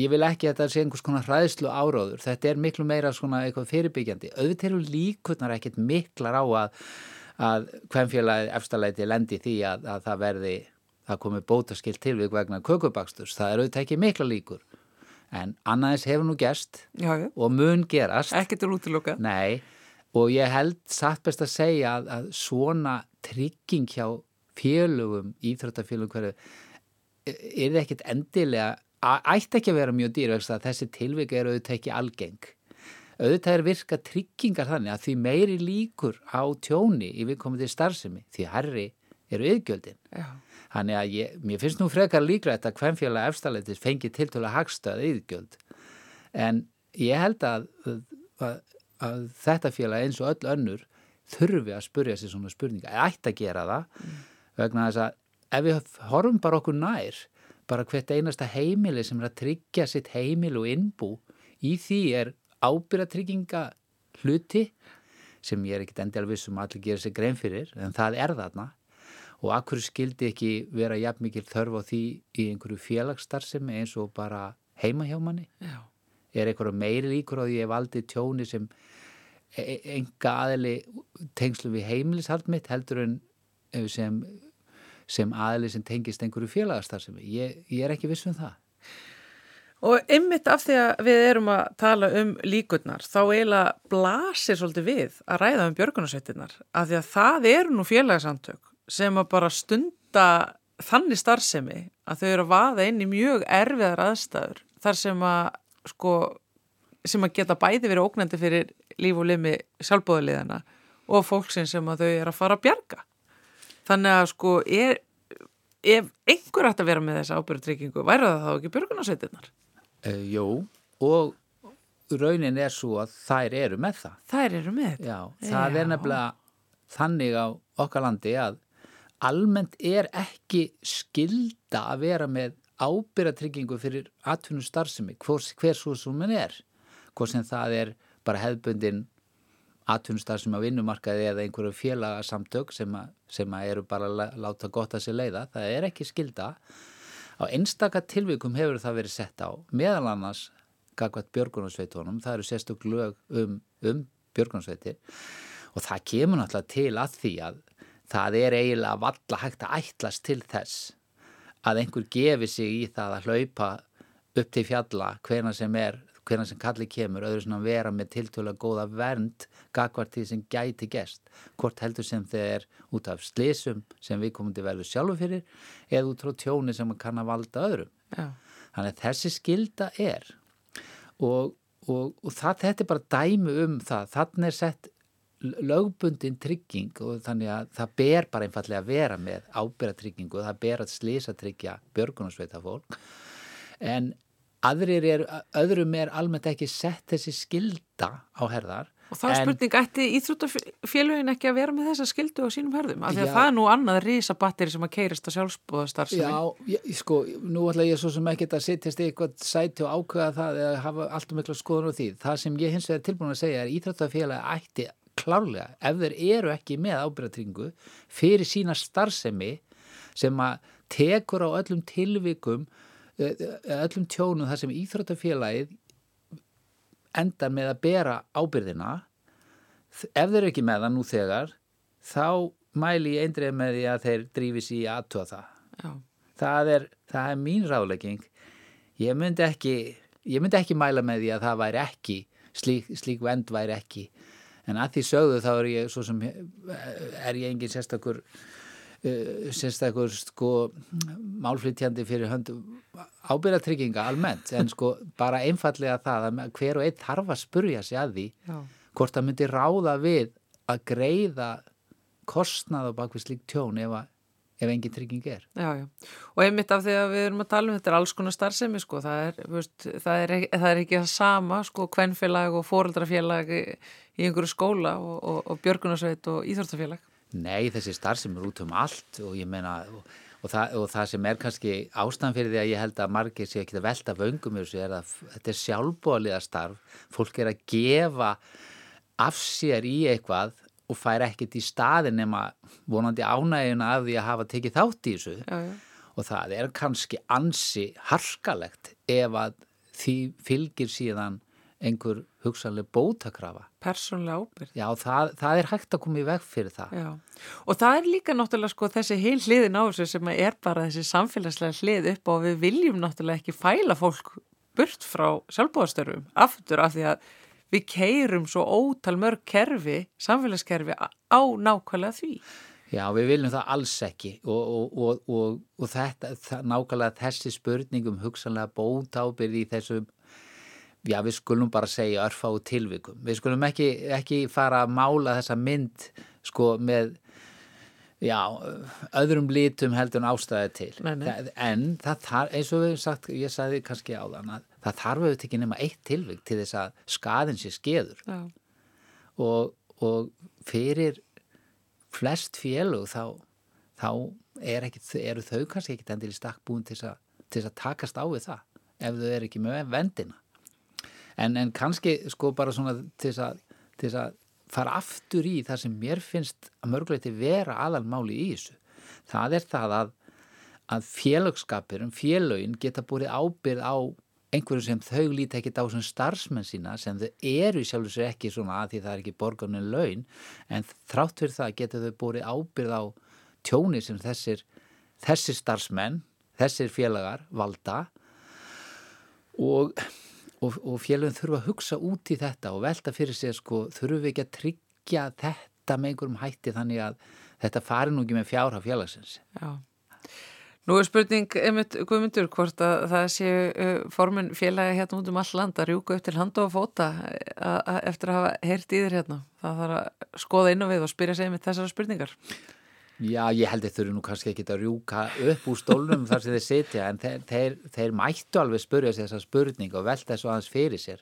ég vil ekki að þetta sé einhvers konar hræðslu áráður, þetta er miklu meira svona eitthvað fyrirbyggjandi, auðvitað eru líkurnar ekkit miklar á að að hvemfélagið efstalæti lendi því að, að það verði það komi bótaskilt til við vegna kökubaksturs það eru auðvitað ekki mikla líkur. En annaðis hefur nú gerst já, já. og mun gerast. Ekkert er útlöka nei og ég held satt best að segja að, að svona trygging hjá félögum, íþróttafélögum hverju er ekkit endilega ætti ekki að vera mjög dýr þessi tilvika er auðvitað ekki algeng. Auðvitað er virka tryggingar þannig að því meiri líkur á tjóni í viðkomandi starfsemi því herri eru yðgjöldin þannig að ég, mér finnst nú frekar líklegt að hvemfélag efstaletis fengi tiltöla hagstöð yðgjöld en ég held að, að að þetta félag eins og öll önnur þurfi að spurja sér svona spurninga eða ætti að gera það mm. vegna þess að ef við horfum bara okkur nær bara hvert einasta heimili sem er að tryggja sitt heimil og innbú í því er ábyrgatrygginga hluti sem ég er ekkit endil vissum að allir gera sér grein fyrir en það er þarna og akkur skildi ekki vera jafn mikil þörf á því í einhverju félagsstarfsemi eins og bara heima hjá manni Já. Er einhverju meiri líkur á því ég valdi tjóni sem enga aðli tengslu við heimilishald mitt heldur en eh, sem, sem aðli sem tengist einhverju félagarstarfsemi. Ég, ég er ekki viss um það. Og ymmit af því að við erum að tala um líkurnar, þá eiginlega blasir svolítið við að ræða um björgunarsveitirnar. Af því að það eru nú félagsamtök sem að bara stunda þannig starfsemi að þau eru að vaða inn í mjög erfiðar aðstæður þar sem að sko sem að geta bæði verið ógnandi fyrir líf og limi sjálfbóðaliðana og fólksinn sem að þau er að fara að bjarga. Þannig að sko er, ef einhver ætti að vera með þessa ábyrgatryggingu, væri það þá ekki björgunarsveitinnar? Uh, eh, jú, og raunin er svo að þær eru með það. Þær eru með þetta? Já, það Já. er nefnilega þannig á okkar landi að almennt er ekki skilda að vera með ábyrgatryggingu fyrir atvinnum starfsemi, hver svo sem henn er hvort sem það er bara hefðbundin atvinnustar sem að vinnumarkaði eða einhverju félagasamtök sem, sem að eru bara að láta gott að sér leiða. Það er ekki skilda Á einstaka tilvikum hefur það verið sett á meðal annars gagvat björgunarsveitunum, það eru sérstök lög um, um björgunarsveitir og það kemur náttúrulega til að því að það er eiginlega valla hægt að ætlast til þess að einhver gefi sig í það að hlaupa upp til fjalla hvena sem er, hvena sem kalli kemur öðru svona vera með tiltölu að góða vernd gagvart því sem gæti gest hvort heldur sem þeir út af slísum sem við komum til velur sjálfu fyrir eða út frá tjóni sem kann að valda öðrum. Já. þannig að þessi skilda er. Og, og, og það, þetta er bara dæmi um það. Þannig er sett lögbundin trygging og þannig að það ber bara einfallega að vera með ábyrratrygging og það ber að slísa tryggja björgunarsveita fólk en aðrir er, öðrum er almennt ekki sett þessi skilda á herðar Og það er spurning, ætti íþróttafélögin ekki að vera með þessa skildu á sínum herðum? Af því að það er nú annað risabatteri sem að keirist á sjálfsbúðastarfsemi. Já, ég, sko, nú ætla ég svo sem ekki að sittjast í eitthvað sæti og ákveða það eða hafa alltaf mikla skoðun á því. Það sem ég hins vegar tilbúin að segja er íþróttafélagi ætti klárlega, ef þeir eru ekki með ábyrðatryggingu, fyrir sína starfsemi sem að tekur á öllum tilvikum, eh, eh, öllum tjónum þar sem íþróttafélagið endar með að bera ábyrðina, ef þeir eru ekki með það nú þegar, þá mæli ég eindrið með því að þeir drífi sér í aðtöða það. Það er, það er mín ráðlegging. Ég myndi ekki ég myndi ekki mæla með því að það væri ekki slík, slík vend væri ekki en að því sögðu þá er ég svo sem er ég engin sérstakur uh, sérstakur sko málflytjandi fyrir hönd ábyrðatrygginga almennt en sko bara einfallega það að hver og einn þarf að spurja sig að því Já. hvort það myndi ráða við að greiða kostnað á bakvið slík tjón ef, að, ef engin trygging er. Já, já. Og einmitt af því að við erum að tala um þetta er alls konar starfsemi, sko. Það er, veist, það er, það er ekki það sama, sko, kvenfélag og fóreldrafélag í, í einhverju skóla og, og, og björgunarsveit og íþórtafélag. Nei, þessi starfsemi er út um allt og ég meina, og, og, það, og það sem er kannski ástæðan fyrir því að ég held að margir sé ekki að velta vöngum þessu er að þetta er sjálfbóðlega starf, fólk er að gefa af sér í eitthvað og fær ekkert í staðin nema vonandi ánægina af því að hafa tekið þátt í þessu Já, já. og það er kannski ansi harskalegt ef að því fylgir síðan einhver hugsanlega bótakrafa. Persónlega ábyrgð. Já, það, það er hægt að koma í veg fyrir það. Já, og það er líka náttúrulega sko þessi heil hliðin á þessu sem er bara þessi samfélagslega hlið upp og við viljum náttúrulega ekki fæla fólk burt frá sjálfbúðastörfum aftur af því að við keirum svo ótal mörg kerfi, samfélagskerfi á nákvæmlega því. Já, við viljum það alls ekki og, og, og, og, og þetta, það, nákvæmlega þessi spurningum hugsanlega bóta ábyrði í þessum, já við skulum bara segja örfá tilvikum. Við skulum ekki, ekki fara að mála þessa mynd sko með, já, öðrum litum heldur en ástæði til. Nei, nei. Það, en það þarf, eins og við sagt, ég sagði kannski á þann að það þarf auðvitað ekki nema eitt tilvik til þess að skaðin sé skeður og, og fyrir flest félug þá, þá er ekki, eru þau kannski ekki endilega stakk búin til þess að takast á við það ef þau eru ekki með vendina en, en kannski sko bara svona til þess að, fara aftur í það sem mér finnst að mörguleiti vera aðalmáli í þessu. Það er það að, að félagskapir um félögin geta búið ábyrð á einhverju sem þau líti ekkit á sem starfsmenn sína sem þau eru sjálfur sér ekki svona að því það er ekki borgarnin laun en þrátt fyrir það geta þau búið ábyrð á tjóni sem þessir, þessir starfsmenn, þessir félagar valda. Og, og, og félagin þurfa að hugsa út í þetta og velta fyrir sér sko þurfum við ekki að tryggja þetta með einhverjum hætti þannig að þetta fari nú ekki með fjárhaf félagsins. já. Nú er spurning, einmitt Guðmundur, hvort að það séu uh, formin félagi hérna út um all land að rjúka upp til handa og fóta a, a, eftir að hafa heyrt í þér hérna. Það þarf að skoða inn á við og spyrja sig einmitt þessara spurningar. Já, ég held að þurfi nú kannski ekki að rjúka upp úr stólnum þar sem þeir sitja en þeir, þeir, þeir mættu alveg spurja sér þessa spurning og velta þessu aðeins fyrir sér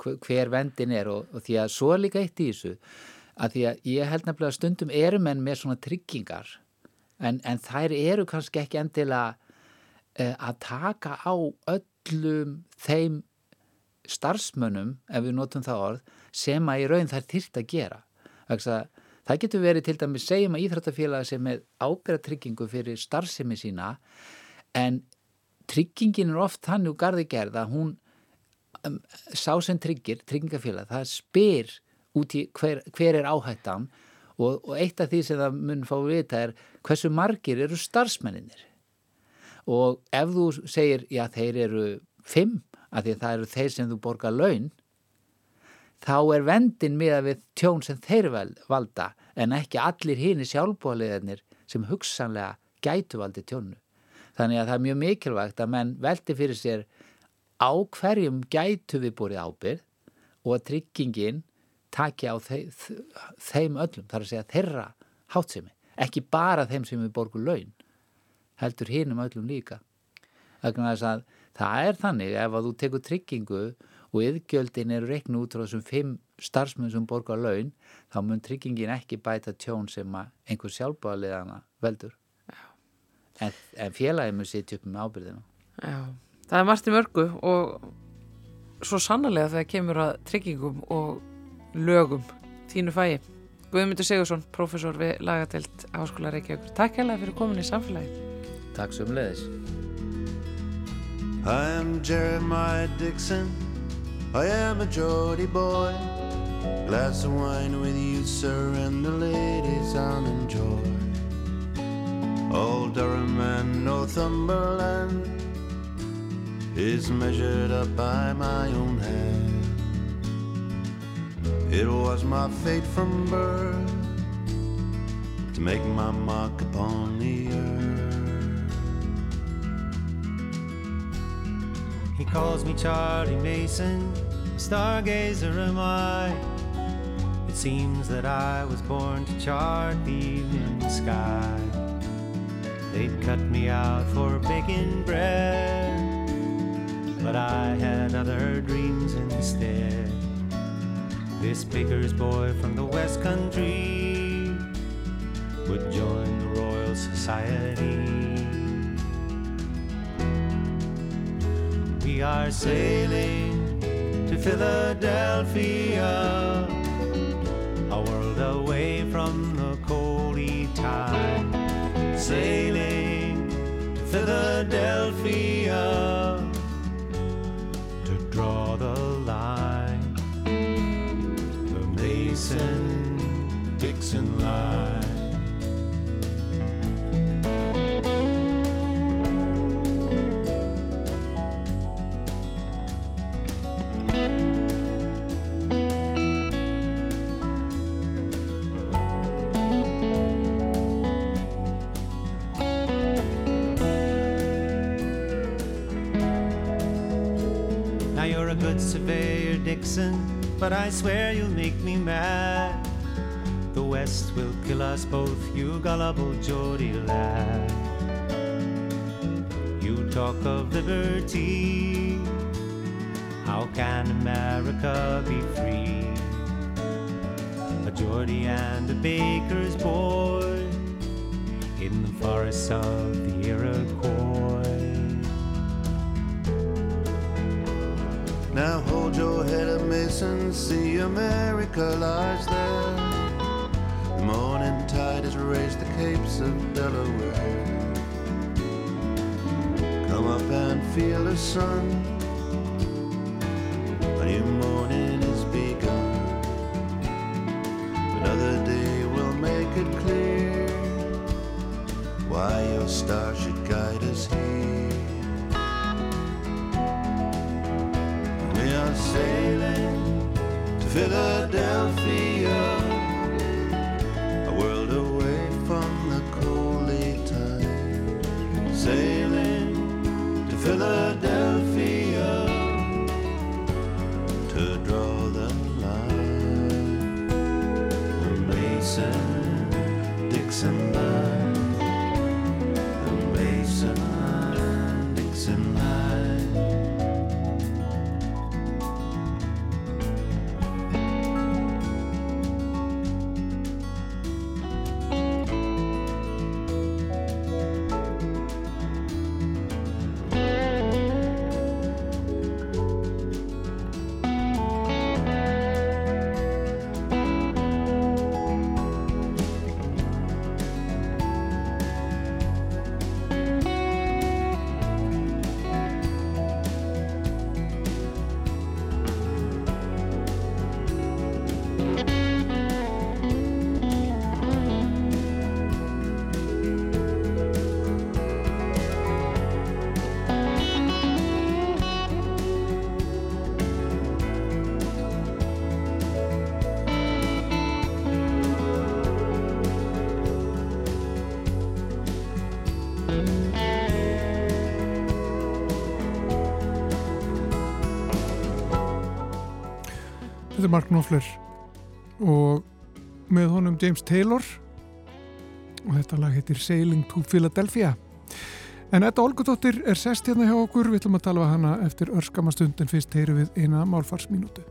hver, hver vendin er og, og því að svo er líka eitt í þessu að því að ég held nefnilega að stundum eru menn með svona tryggingar en, en þær eru kannski ekki endilega uh, að taka á öllum þeim starfsmönnum, ef við notum það orð, sem að í raun þær þyrft að gera. Vegna að Það getur verið til dæmis segjum að íþrættafélag sem með ábyrratryggingu fyrir starfsemi sína en tryggingin er oft þannig úr gardi gerð að hún um, sá sem tryggir, tryggingafélag, það spyr út í hver, hver er áhættan og, og eitt af því sem það mun fá að vita er hversu margir eru starfsmenninir og ef þú segir, já þeir eru fimm, af því að það eru þeir sem þú borgar laun þá er vendin miða við tjón sem þeir valda en ekki allir hini sjálfbóliðarnir sem hugsanlega gætu valdi tjónu. Þannig að það er mjög mikilvægt að menn veldi fyrir sér á hverjum gætu við búið ábyrð og að tryggingin taki á þeim, þeim öllum, þar að segja þeirra hátsemi, ekki bara þeim sem við borgum laun, heldur hinnum öllum líka. Það er þannig ef að þú tekur tryggingu og yðgjöldin eru reiknu út frá þessum fimm starfsmenn sem borgar laun, þá mun tryggingin ekki bæta tjón sem einhver sjálfbáðaliðana veldur. En, en félagið mun sitja upp með ábyrðinu. Já, það er margt í mörgu og svo sannlega þegar kemur að tryggingum og lögum þínu fæi. Guðmundur Sigursson, professor við lagatelt Háskóla Reykjavík. Takk hérlega fyrir komin í samfélagi. Takk svo um leiðis. I am Jeremiah Dixon I am a Geordie boy Glass of wine with you, sir, and the ladies I'll enjoy. Old Durham and Northumberland is measured up by my own hand. It was my fate from birth to make my mark upon the earth. He calls me Charlie Mason, stargazer am I. It seems that I was born to chart the evening sky. They'd cut me out for baking bread, but I had other dreams instead. This baker's boy from the West Country would join the Royal Society. We are sailing Philadelphia, a world away from the coldy time. Sailing to Philadelphia but I swear you'll make me mad. The West will kill us both, you gullible Geordie lad. You talk of liberty, how can America be free? A Geordie and a baker's boy in the forests of the Iroquois. Now hold your head up, Mason, see America lies there. The morning tide has raised the capes of Delaware. Come up and feel the sun. A new morning Philadelphia, Þetta er Mark Knopfler og með honum James Taylor og þetta lag heitir Sailing to Philadelphia. En þetta Olgudóttir er sest hérna hjá okkur, við ætlum að tala um hana eftir örskamastund en fyrst heyru við eina málfarsminútu.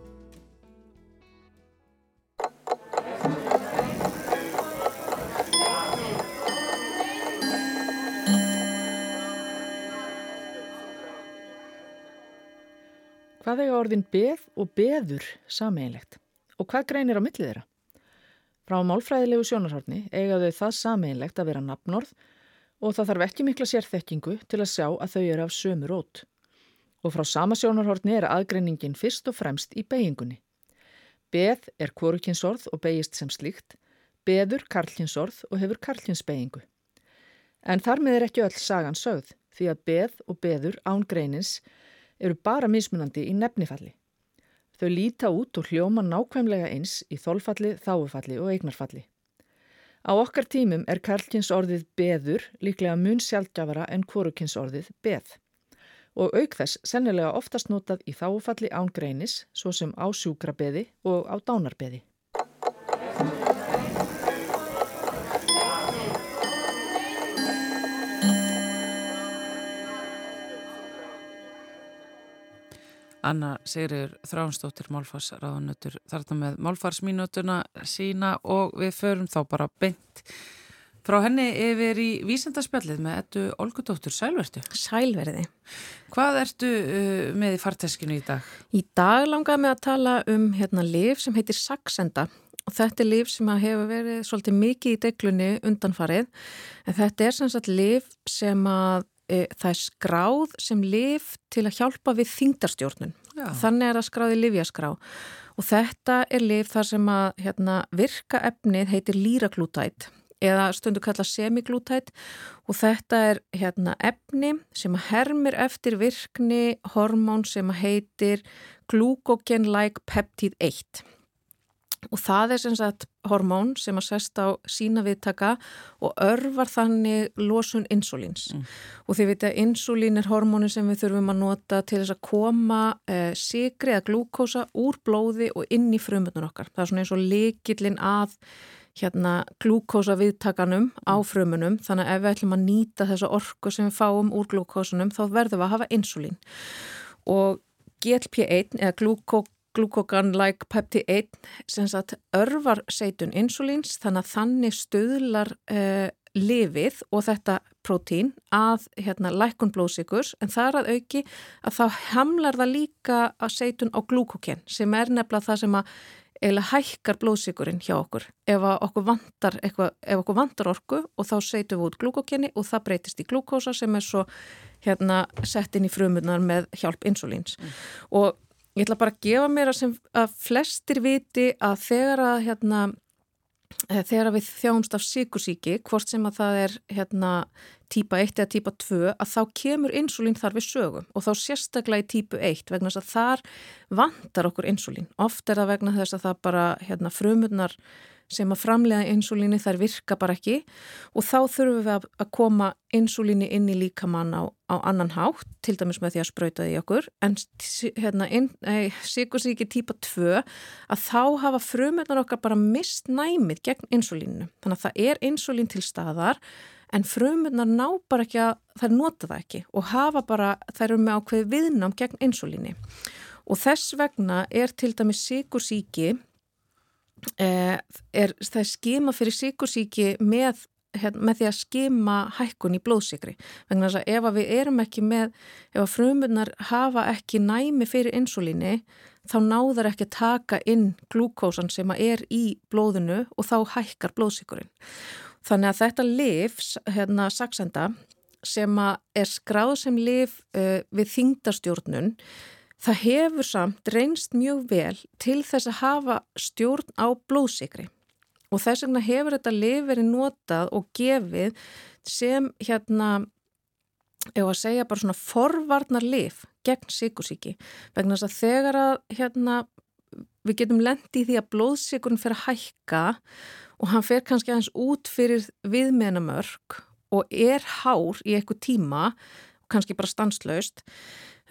Hvað eiga orðin beð og beður sameinlegt? Og hvað greinir á millið þeirra? Frá málfræðilegu sjónarhorni eiga þau það sameinlegt að vera nafnorð og það þarf ekki mikla sérþekkingu til að sjá að þau eru af sömu rót. Og frá sama sjónarhorni er aðgreiningin fyrst og fremst í beigingunni. Beð er kvorukinsorð og beigist sem slíkt, beður karlkinsorð og hefur karlkinsbeigingu. En þar með er ekki öll sagan sögð því að beð og beður án greinins eru bara mismunandi í nefnifalli. Þau líta út og hljóma nákvæmlega eins í þólfalli, þáufalli og eignarfalli. Á okkar tímum er karlkins orðið beður líklega mun sjálfgjafara en kvorukins orðið beð. Og auk þess sennilega oftast notað í þáufalli án greinis, svo sem á sjúkrabeði og á dánarbeði. Anna Sigrir Þránsdóttir Málfarsraðunötur þarna með Málfarsminutuna sína og við förum þá bara beint frá henni yfir í vísendarspjallið með ettu Olgudóttur Sælvertu. Sælverði. Hvað ertu uh, með í farteskinu í dag? Í dag langaði með að tala um hérna lif sem heitir Saxenda og þetta er lif sem hefur verið svolítið mikið í deglunni undanfarið en þetta er sem sagt lif sem að e, það er skráð sem lif til að hjálpa við þingdarstjórnun. Já. Þannig er það skráð í livjaskrá og þetta er lif þar sem að hérna, virka efnið heitir líraglútætt eða stundu kalla semiglútætt og þetta er hérna, efni sem hermir eftir virkni hormón sem heitir glukogen-like peptide 1 og það er sem sagt hormón sem að sest á sína viðtaka og örvar þannig losun insulins mm. og þið veit að insulín er hormónin sem við þurfum að nota til þess að koma eh, sigri eða glúkósa úr blóði og inn í frumöndun okkar. Það er svona eins og likillin að hérna glúkósa viðtakanum á mm. frumunum þannig að ef við ætlum að nýta þessa orku sem við fáum úr glúkósunum þá verðum við að hafa insulín og GLP-1 eða glúkó glukogan-like pepti 1 sem sagt örvar seitun insulíns þannig að þannig stöðlar uh, lifið og þetta prótín að hérna, lækun blóðsíkurs en það er að auki að þá hamlar það líka að seitun á glukogen sem er nefnilega það sem að eða hækkar blóðsíkurinn hjá okkur ef okkur vantar, eitthvað, ef okkur vantar orku og þá seitum við út glukokeni og það breytist í glukósa sem er svo hérna sett inn í frumunar með hjálp insulíns mm. og Ég ætla bara að gefa mér að, sem, að flestir viti að þegar að hérna, eh, þegar við þjáumst af síkusíki, hvort sem að það er hérna, típa 1 eða típa 2, að þá kemur insulín þar við sögum og þá sérstaklega í típu 1 vegna þess að þar vantar okkur insulín. Oft er það vegna þess að það bara hérna, frumurnar sem að framlega insulíni þær virka bara ekki. Og þá þurfum við að koma insulíni inn í líkamann á, á annan hátt, til dæmis með því að spröyta því okkur, en hérna, síkursíki típa 2 að þá hafa frumöndar okkar bara mist næmið gegn insulínu þannig að það er insulín til staðar en frumöndar ná bara ekki að þær nota það ekki og hafa bara þær eru með ákveð viðnám gegn insulíni og þess vegna er til dæmis síkursíki Eh, er það skima fyrir síkursíki með, hérna, með því að skima hækkun í blóðsikri vegna þess að ef að við erum ekki með ef að frumunar hafa ekki næmi fyrir insulíni þá náðar ekki að taka inn glúkósan sem er í blóðinu og þá hækkar blóðsikurinn þannig að þetta liv, hérna saksenda sem er skráð sem liv uh, við þingdarstjórnun Það hefur samt reynst mjög vel til þess að hafa stjórn á blóðsikri og þess vegna hefur þetta liferi notað og gefið sem hérna, ef að segja bara svona forvarnar lif gegn síkusíki vegna þess að þegar að hérna, við getum lendi í því að blóðsikurinn fer að hækka og hann fer kannski aðeins út fyrir viðmenamörk og er hár í eitthvað tíma, kannski bara stanslaust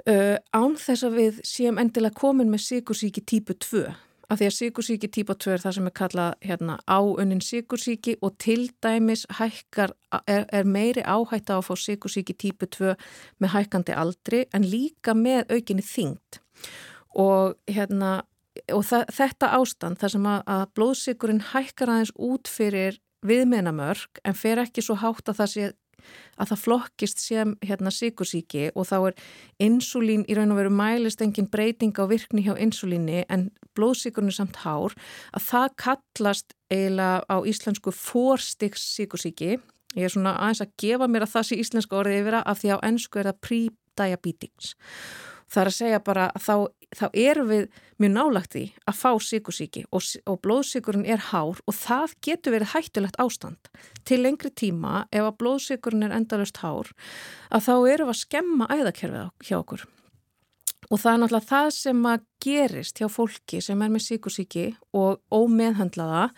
Uh, án þess að við séum endilega komin með sigursíki típu 2 af því að síkursíki típa 2 er það sem er kallað hérna, áunnin síkursíki og til dæmis hækkar, er, er meiri áhætta á að fá síkursíki típu 2 með hækkandi aldri en líka með aukinni þyngd. Og, hérna, og það, þetta ástand þar sem að, að blóðsíkurinn hækkar aðeins út fyrir viðmennamörk en fer ekki svo hátt að það sé að það flokkist sem hérna síkursíki og þá er insulín í raun og veru mælist engin breyting á virkni hjá insulíni en blóðsíkurnu samt hár að það kallast eiginlega á íslensku fórstiks síkursíki ég er svona aðeins að gefa mér að það sé íslenska orðið yfir að því á ennsku er það pre-diabetes. Það er að segja bara að þá, þá erum við mjög nálagt í að fá síkusíki og, og blóðsíkurinn er hár og það getur verið hættulegt ástand til lengri tíma ef að blóðsíkurinn er endalust hár að þá erum við að skemma æðakerfið hjá okkur. Og það er náttúrulega það sem að gerist hjá fólki sem er með síkusíki og ómeðhandlaða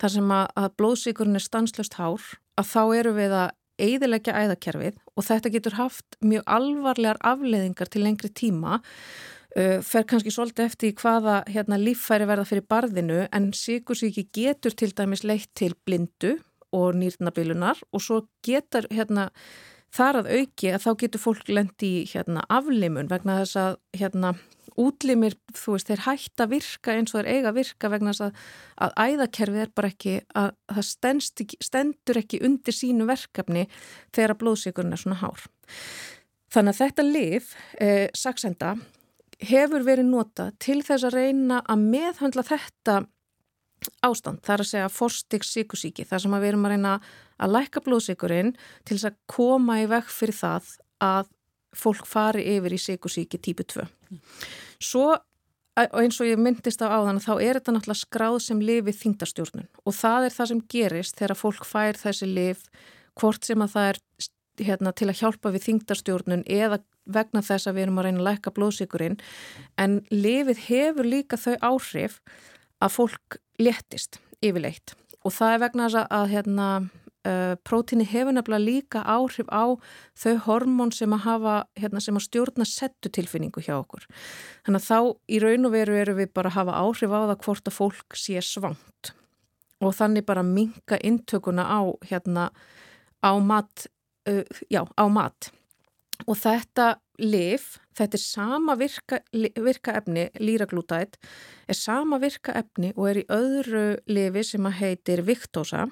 þar sem að, að blóðsíkurinn er stanslust hár að þá eru við að eiðilegja æðakerfið og þetta getur haft mjög alvarlegar afleðingar til lengri tíma uh, fer kannski svolítið eftir hvaða hérna, líffæri verða fyrir barðinu en síkursíki getur til dæmis leitt til blindu og nýrnabilunar og svo getur hérna, þar að auki að þá getur fólk lendi í hérna, aflimun vegna þess að hérna, útlimir, þú veist, þeir hægt að virka eins og þeir eiga að virka vegna þess að, að æðakerfið er bara ekki að það stendst, stendur ekki undir sínu verkefni þegar blóðsíkurinn er svona hár. Þannig að þetta lif, eh, saksenda, hefur verið nota til þess að reyna að meðhandla þetta ástand, það er að segja forstiks síkusíki, þar sem við erum að reyna að læka blóðsíkurinn til þess að koma í vekk fyrir það að fólk fari yfir í síkusíki típu 2. Svo eins og ég myndist á áðan þá er þetta náttúrulega skráð sem lifi þingdastjórnun og það er það sem gerist þegar fólk fær þessi lif hvort sem að það er hérna, til að hjálpa við þingdastjórnun eða vegna þess að við erum að reyna að læka blóðsíkurinn en lifið hefur líka þau áhrif að fólk léttist yfirleitt og það er vegna þess að hérna, uh, prótíni hefur nefnilega líka áhrif á þau hormón sem að hafa, hérna, sem að stjórna settu tilfinningu hjá okkur. Þannig að þá í raun og veru eru við bara að hafa áhrif á það hvort að fólk sé svangt og þannig bara minka intökuna á, hérna, á mat, uh, já, á mat. Og þetta lif, þetta er sama virka, virka efni, líraglútætt, er sama virka efni og er í öðru lifi sem að heitir Victosa.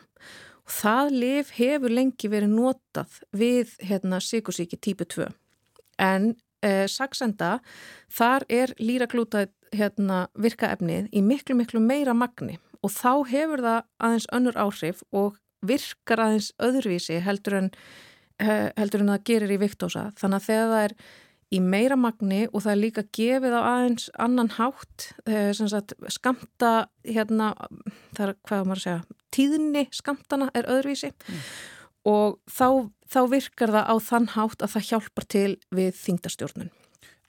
Og það lif hefur lengi verið notað við hérna, síkusíki típu 2 en eh, saksenda þar er líraglútað hérna, virkaefnið í miklu miklu meira magni. Og þá hefur það aðeins önnur áhrif og virkar aðeins öðruvísi heldur en, heldur en það gerir í viktósa þannig að þegar það er í meira magni og það er líka gefið á aðeins annan hátt sagt, skamta hérna, það er hvað maður að segja tíðni skamtana er öðruvísi mm. og þá, þá virkar það á þann hátt að það hjálpar til við þingdastjórnun.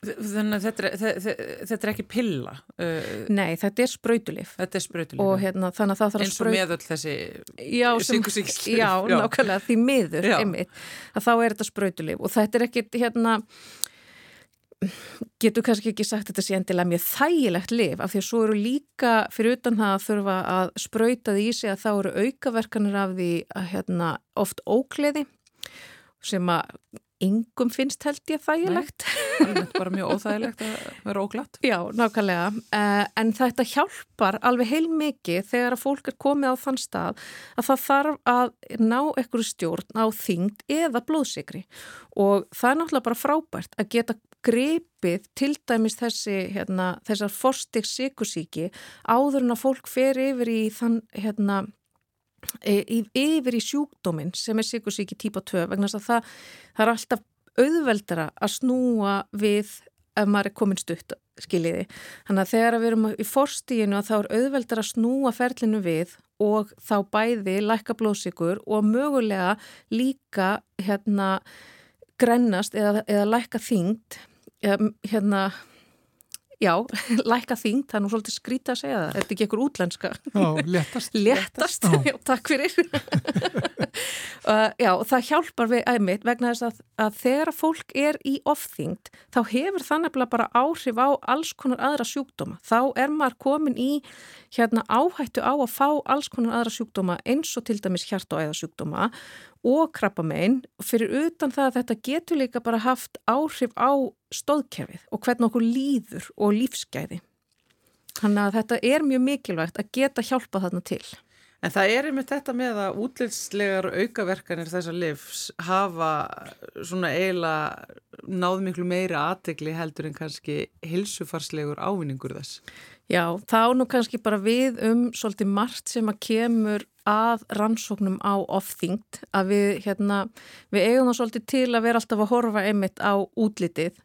Þannig að þetta, þetta, þetta er ekki pilla? Uh, Nei, þetta er sprautulif. Þetta er sprautulif. Og hérna, þannig að það þarf að spraut... Eins og meðöll þessi sykusíkslif. Já, já, nákvæmlega, því miður, einmitt, að þá er þetta sprautulif og þetta er ekki, hérna, getur kannski ekki sagt þetta sé endilega mjög þægilegt liv af því að svo eru líka fyrir utan það að þurfa að spröyta því í sig að þá eru aukaverkanir af því að hérna, oft ókleði sem að yngum finnst held ég þægilegt. Nei, bara mjög óþægilegt að vera óglatt. Já, nákvæmlega. Uh, en þetta hjálpar alveg heil mikið þegar að fólk er komið á þann stað að það þarf að ná ekkur stjórn á þyngd eða blóðsikri og það er náttúrulega bara frábært að geta grepið til dæmis þessi, hérna, þessar forstiks sykusíki áður en að fólk fer yfir í þann, hérna, yfir í sjúkdóminn sem er sykusíki típa 2 vegna að það, það er alltaf auðveldara að snúa við ef maður er komin stutt, skiljiði. Þannig að þegar við erum í forstíginu að þá er auðveldar að snúa ferlinu við og þá bæði lækka blóðsikur og mögulega líka hérna grennast eða, eða lækka þyngd hérna já, lækka þing, það er nú svolítið skrítið að segja það, þetta er ekki ekkur útlenska. Já, léttast. Léttast, já, takk fyrir. Uh, já, það hjálpar við æmitt vegna þess að, að þegar fólk er í ofþyngd, þá hefur það nefnilega bara áhrif á alls konar aðra sjúkdóma. Þá er maður komin í hérna áhættu á að fá alls konar aðra sjúkdóma eins og til dæmis hjart og æðasjúkdóma og krabbamein fyrir utan það að þetta getur líka bara haft áhrif á stóðkerfið og hvernig okkur líður og lífsgæði. Þannig að þetta er mjög mikilvægt að geta hjálpa þarna til. En það er einmitt þetta með að útlýtslegar aukaverkanir þessar livs hafa svona eiginlega náð miklu meira aðtegli heldur en kannski hilsufarslegur ávinningur þess. Já, þá nú kannski bara við um svolítið margt sem að kemur að rannsóknum á ofþyngd að við, hérna, við eigum það svolítið til að vera alltaf að horfa einmitt á útlitið.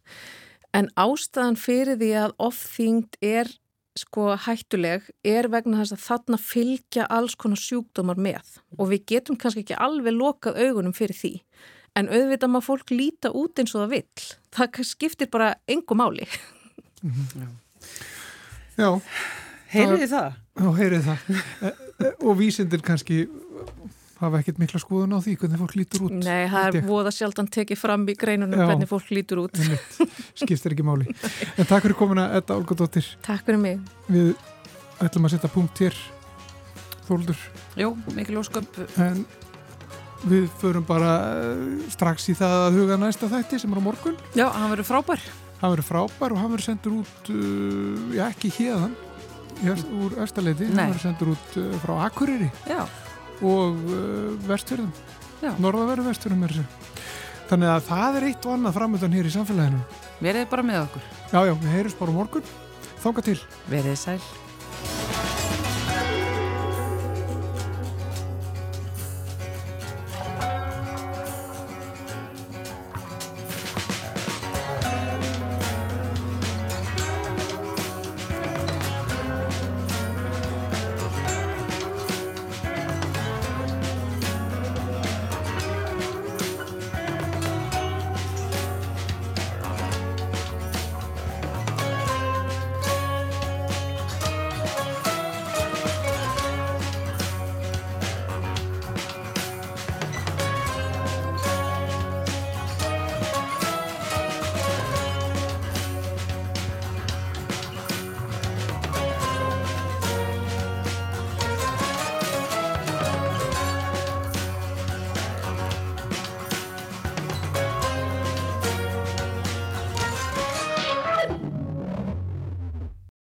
En ástæðan fyrir því að ofþyngd er sko hættuleg er vegna þess að þarna fylgja alls konar sjúkdómar með. Og við getum kannski ekki alveg lokað augunum fyrir því. En auðvitað maður fólk líta út eins og það vill. Það skiptir bara engu máli. Mm -hmm. Já. Heyrið þið það? Já, heyrið það. Og vísindir kannski hafa ekkert mikla skoðun á því hvernig fólk lítur út Nei, það er voða sjaldan tekið fram í greinunum Já, hvernig fólk lítur út. Skiptir ekki máli. En takk fyrir komuna, Edda Olgadóttir. Takk fyrir mig. Við ætlum að setja punkt hér. Þóldur Jó, mikil ósköp. En við förum bara eh, strax í það að huga næsta þætti sem er á morgun. Já, hann verður frábær Hann verður frábær og hann verður sendur út uh, já, ekki hérðan úr Östaleiti, hann verður sendur út uh, frá Akureyri. Já. Og uh, vestfjörðum. Norðaveru vestfjörðum er þessu þannig að það er eitt og annað framöndan hér í samfélaginu. Verðið bara með okkur. Já, já, við heyrjum bara morgun. Þánga til. Verðið sæl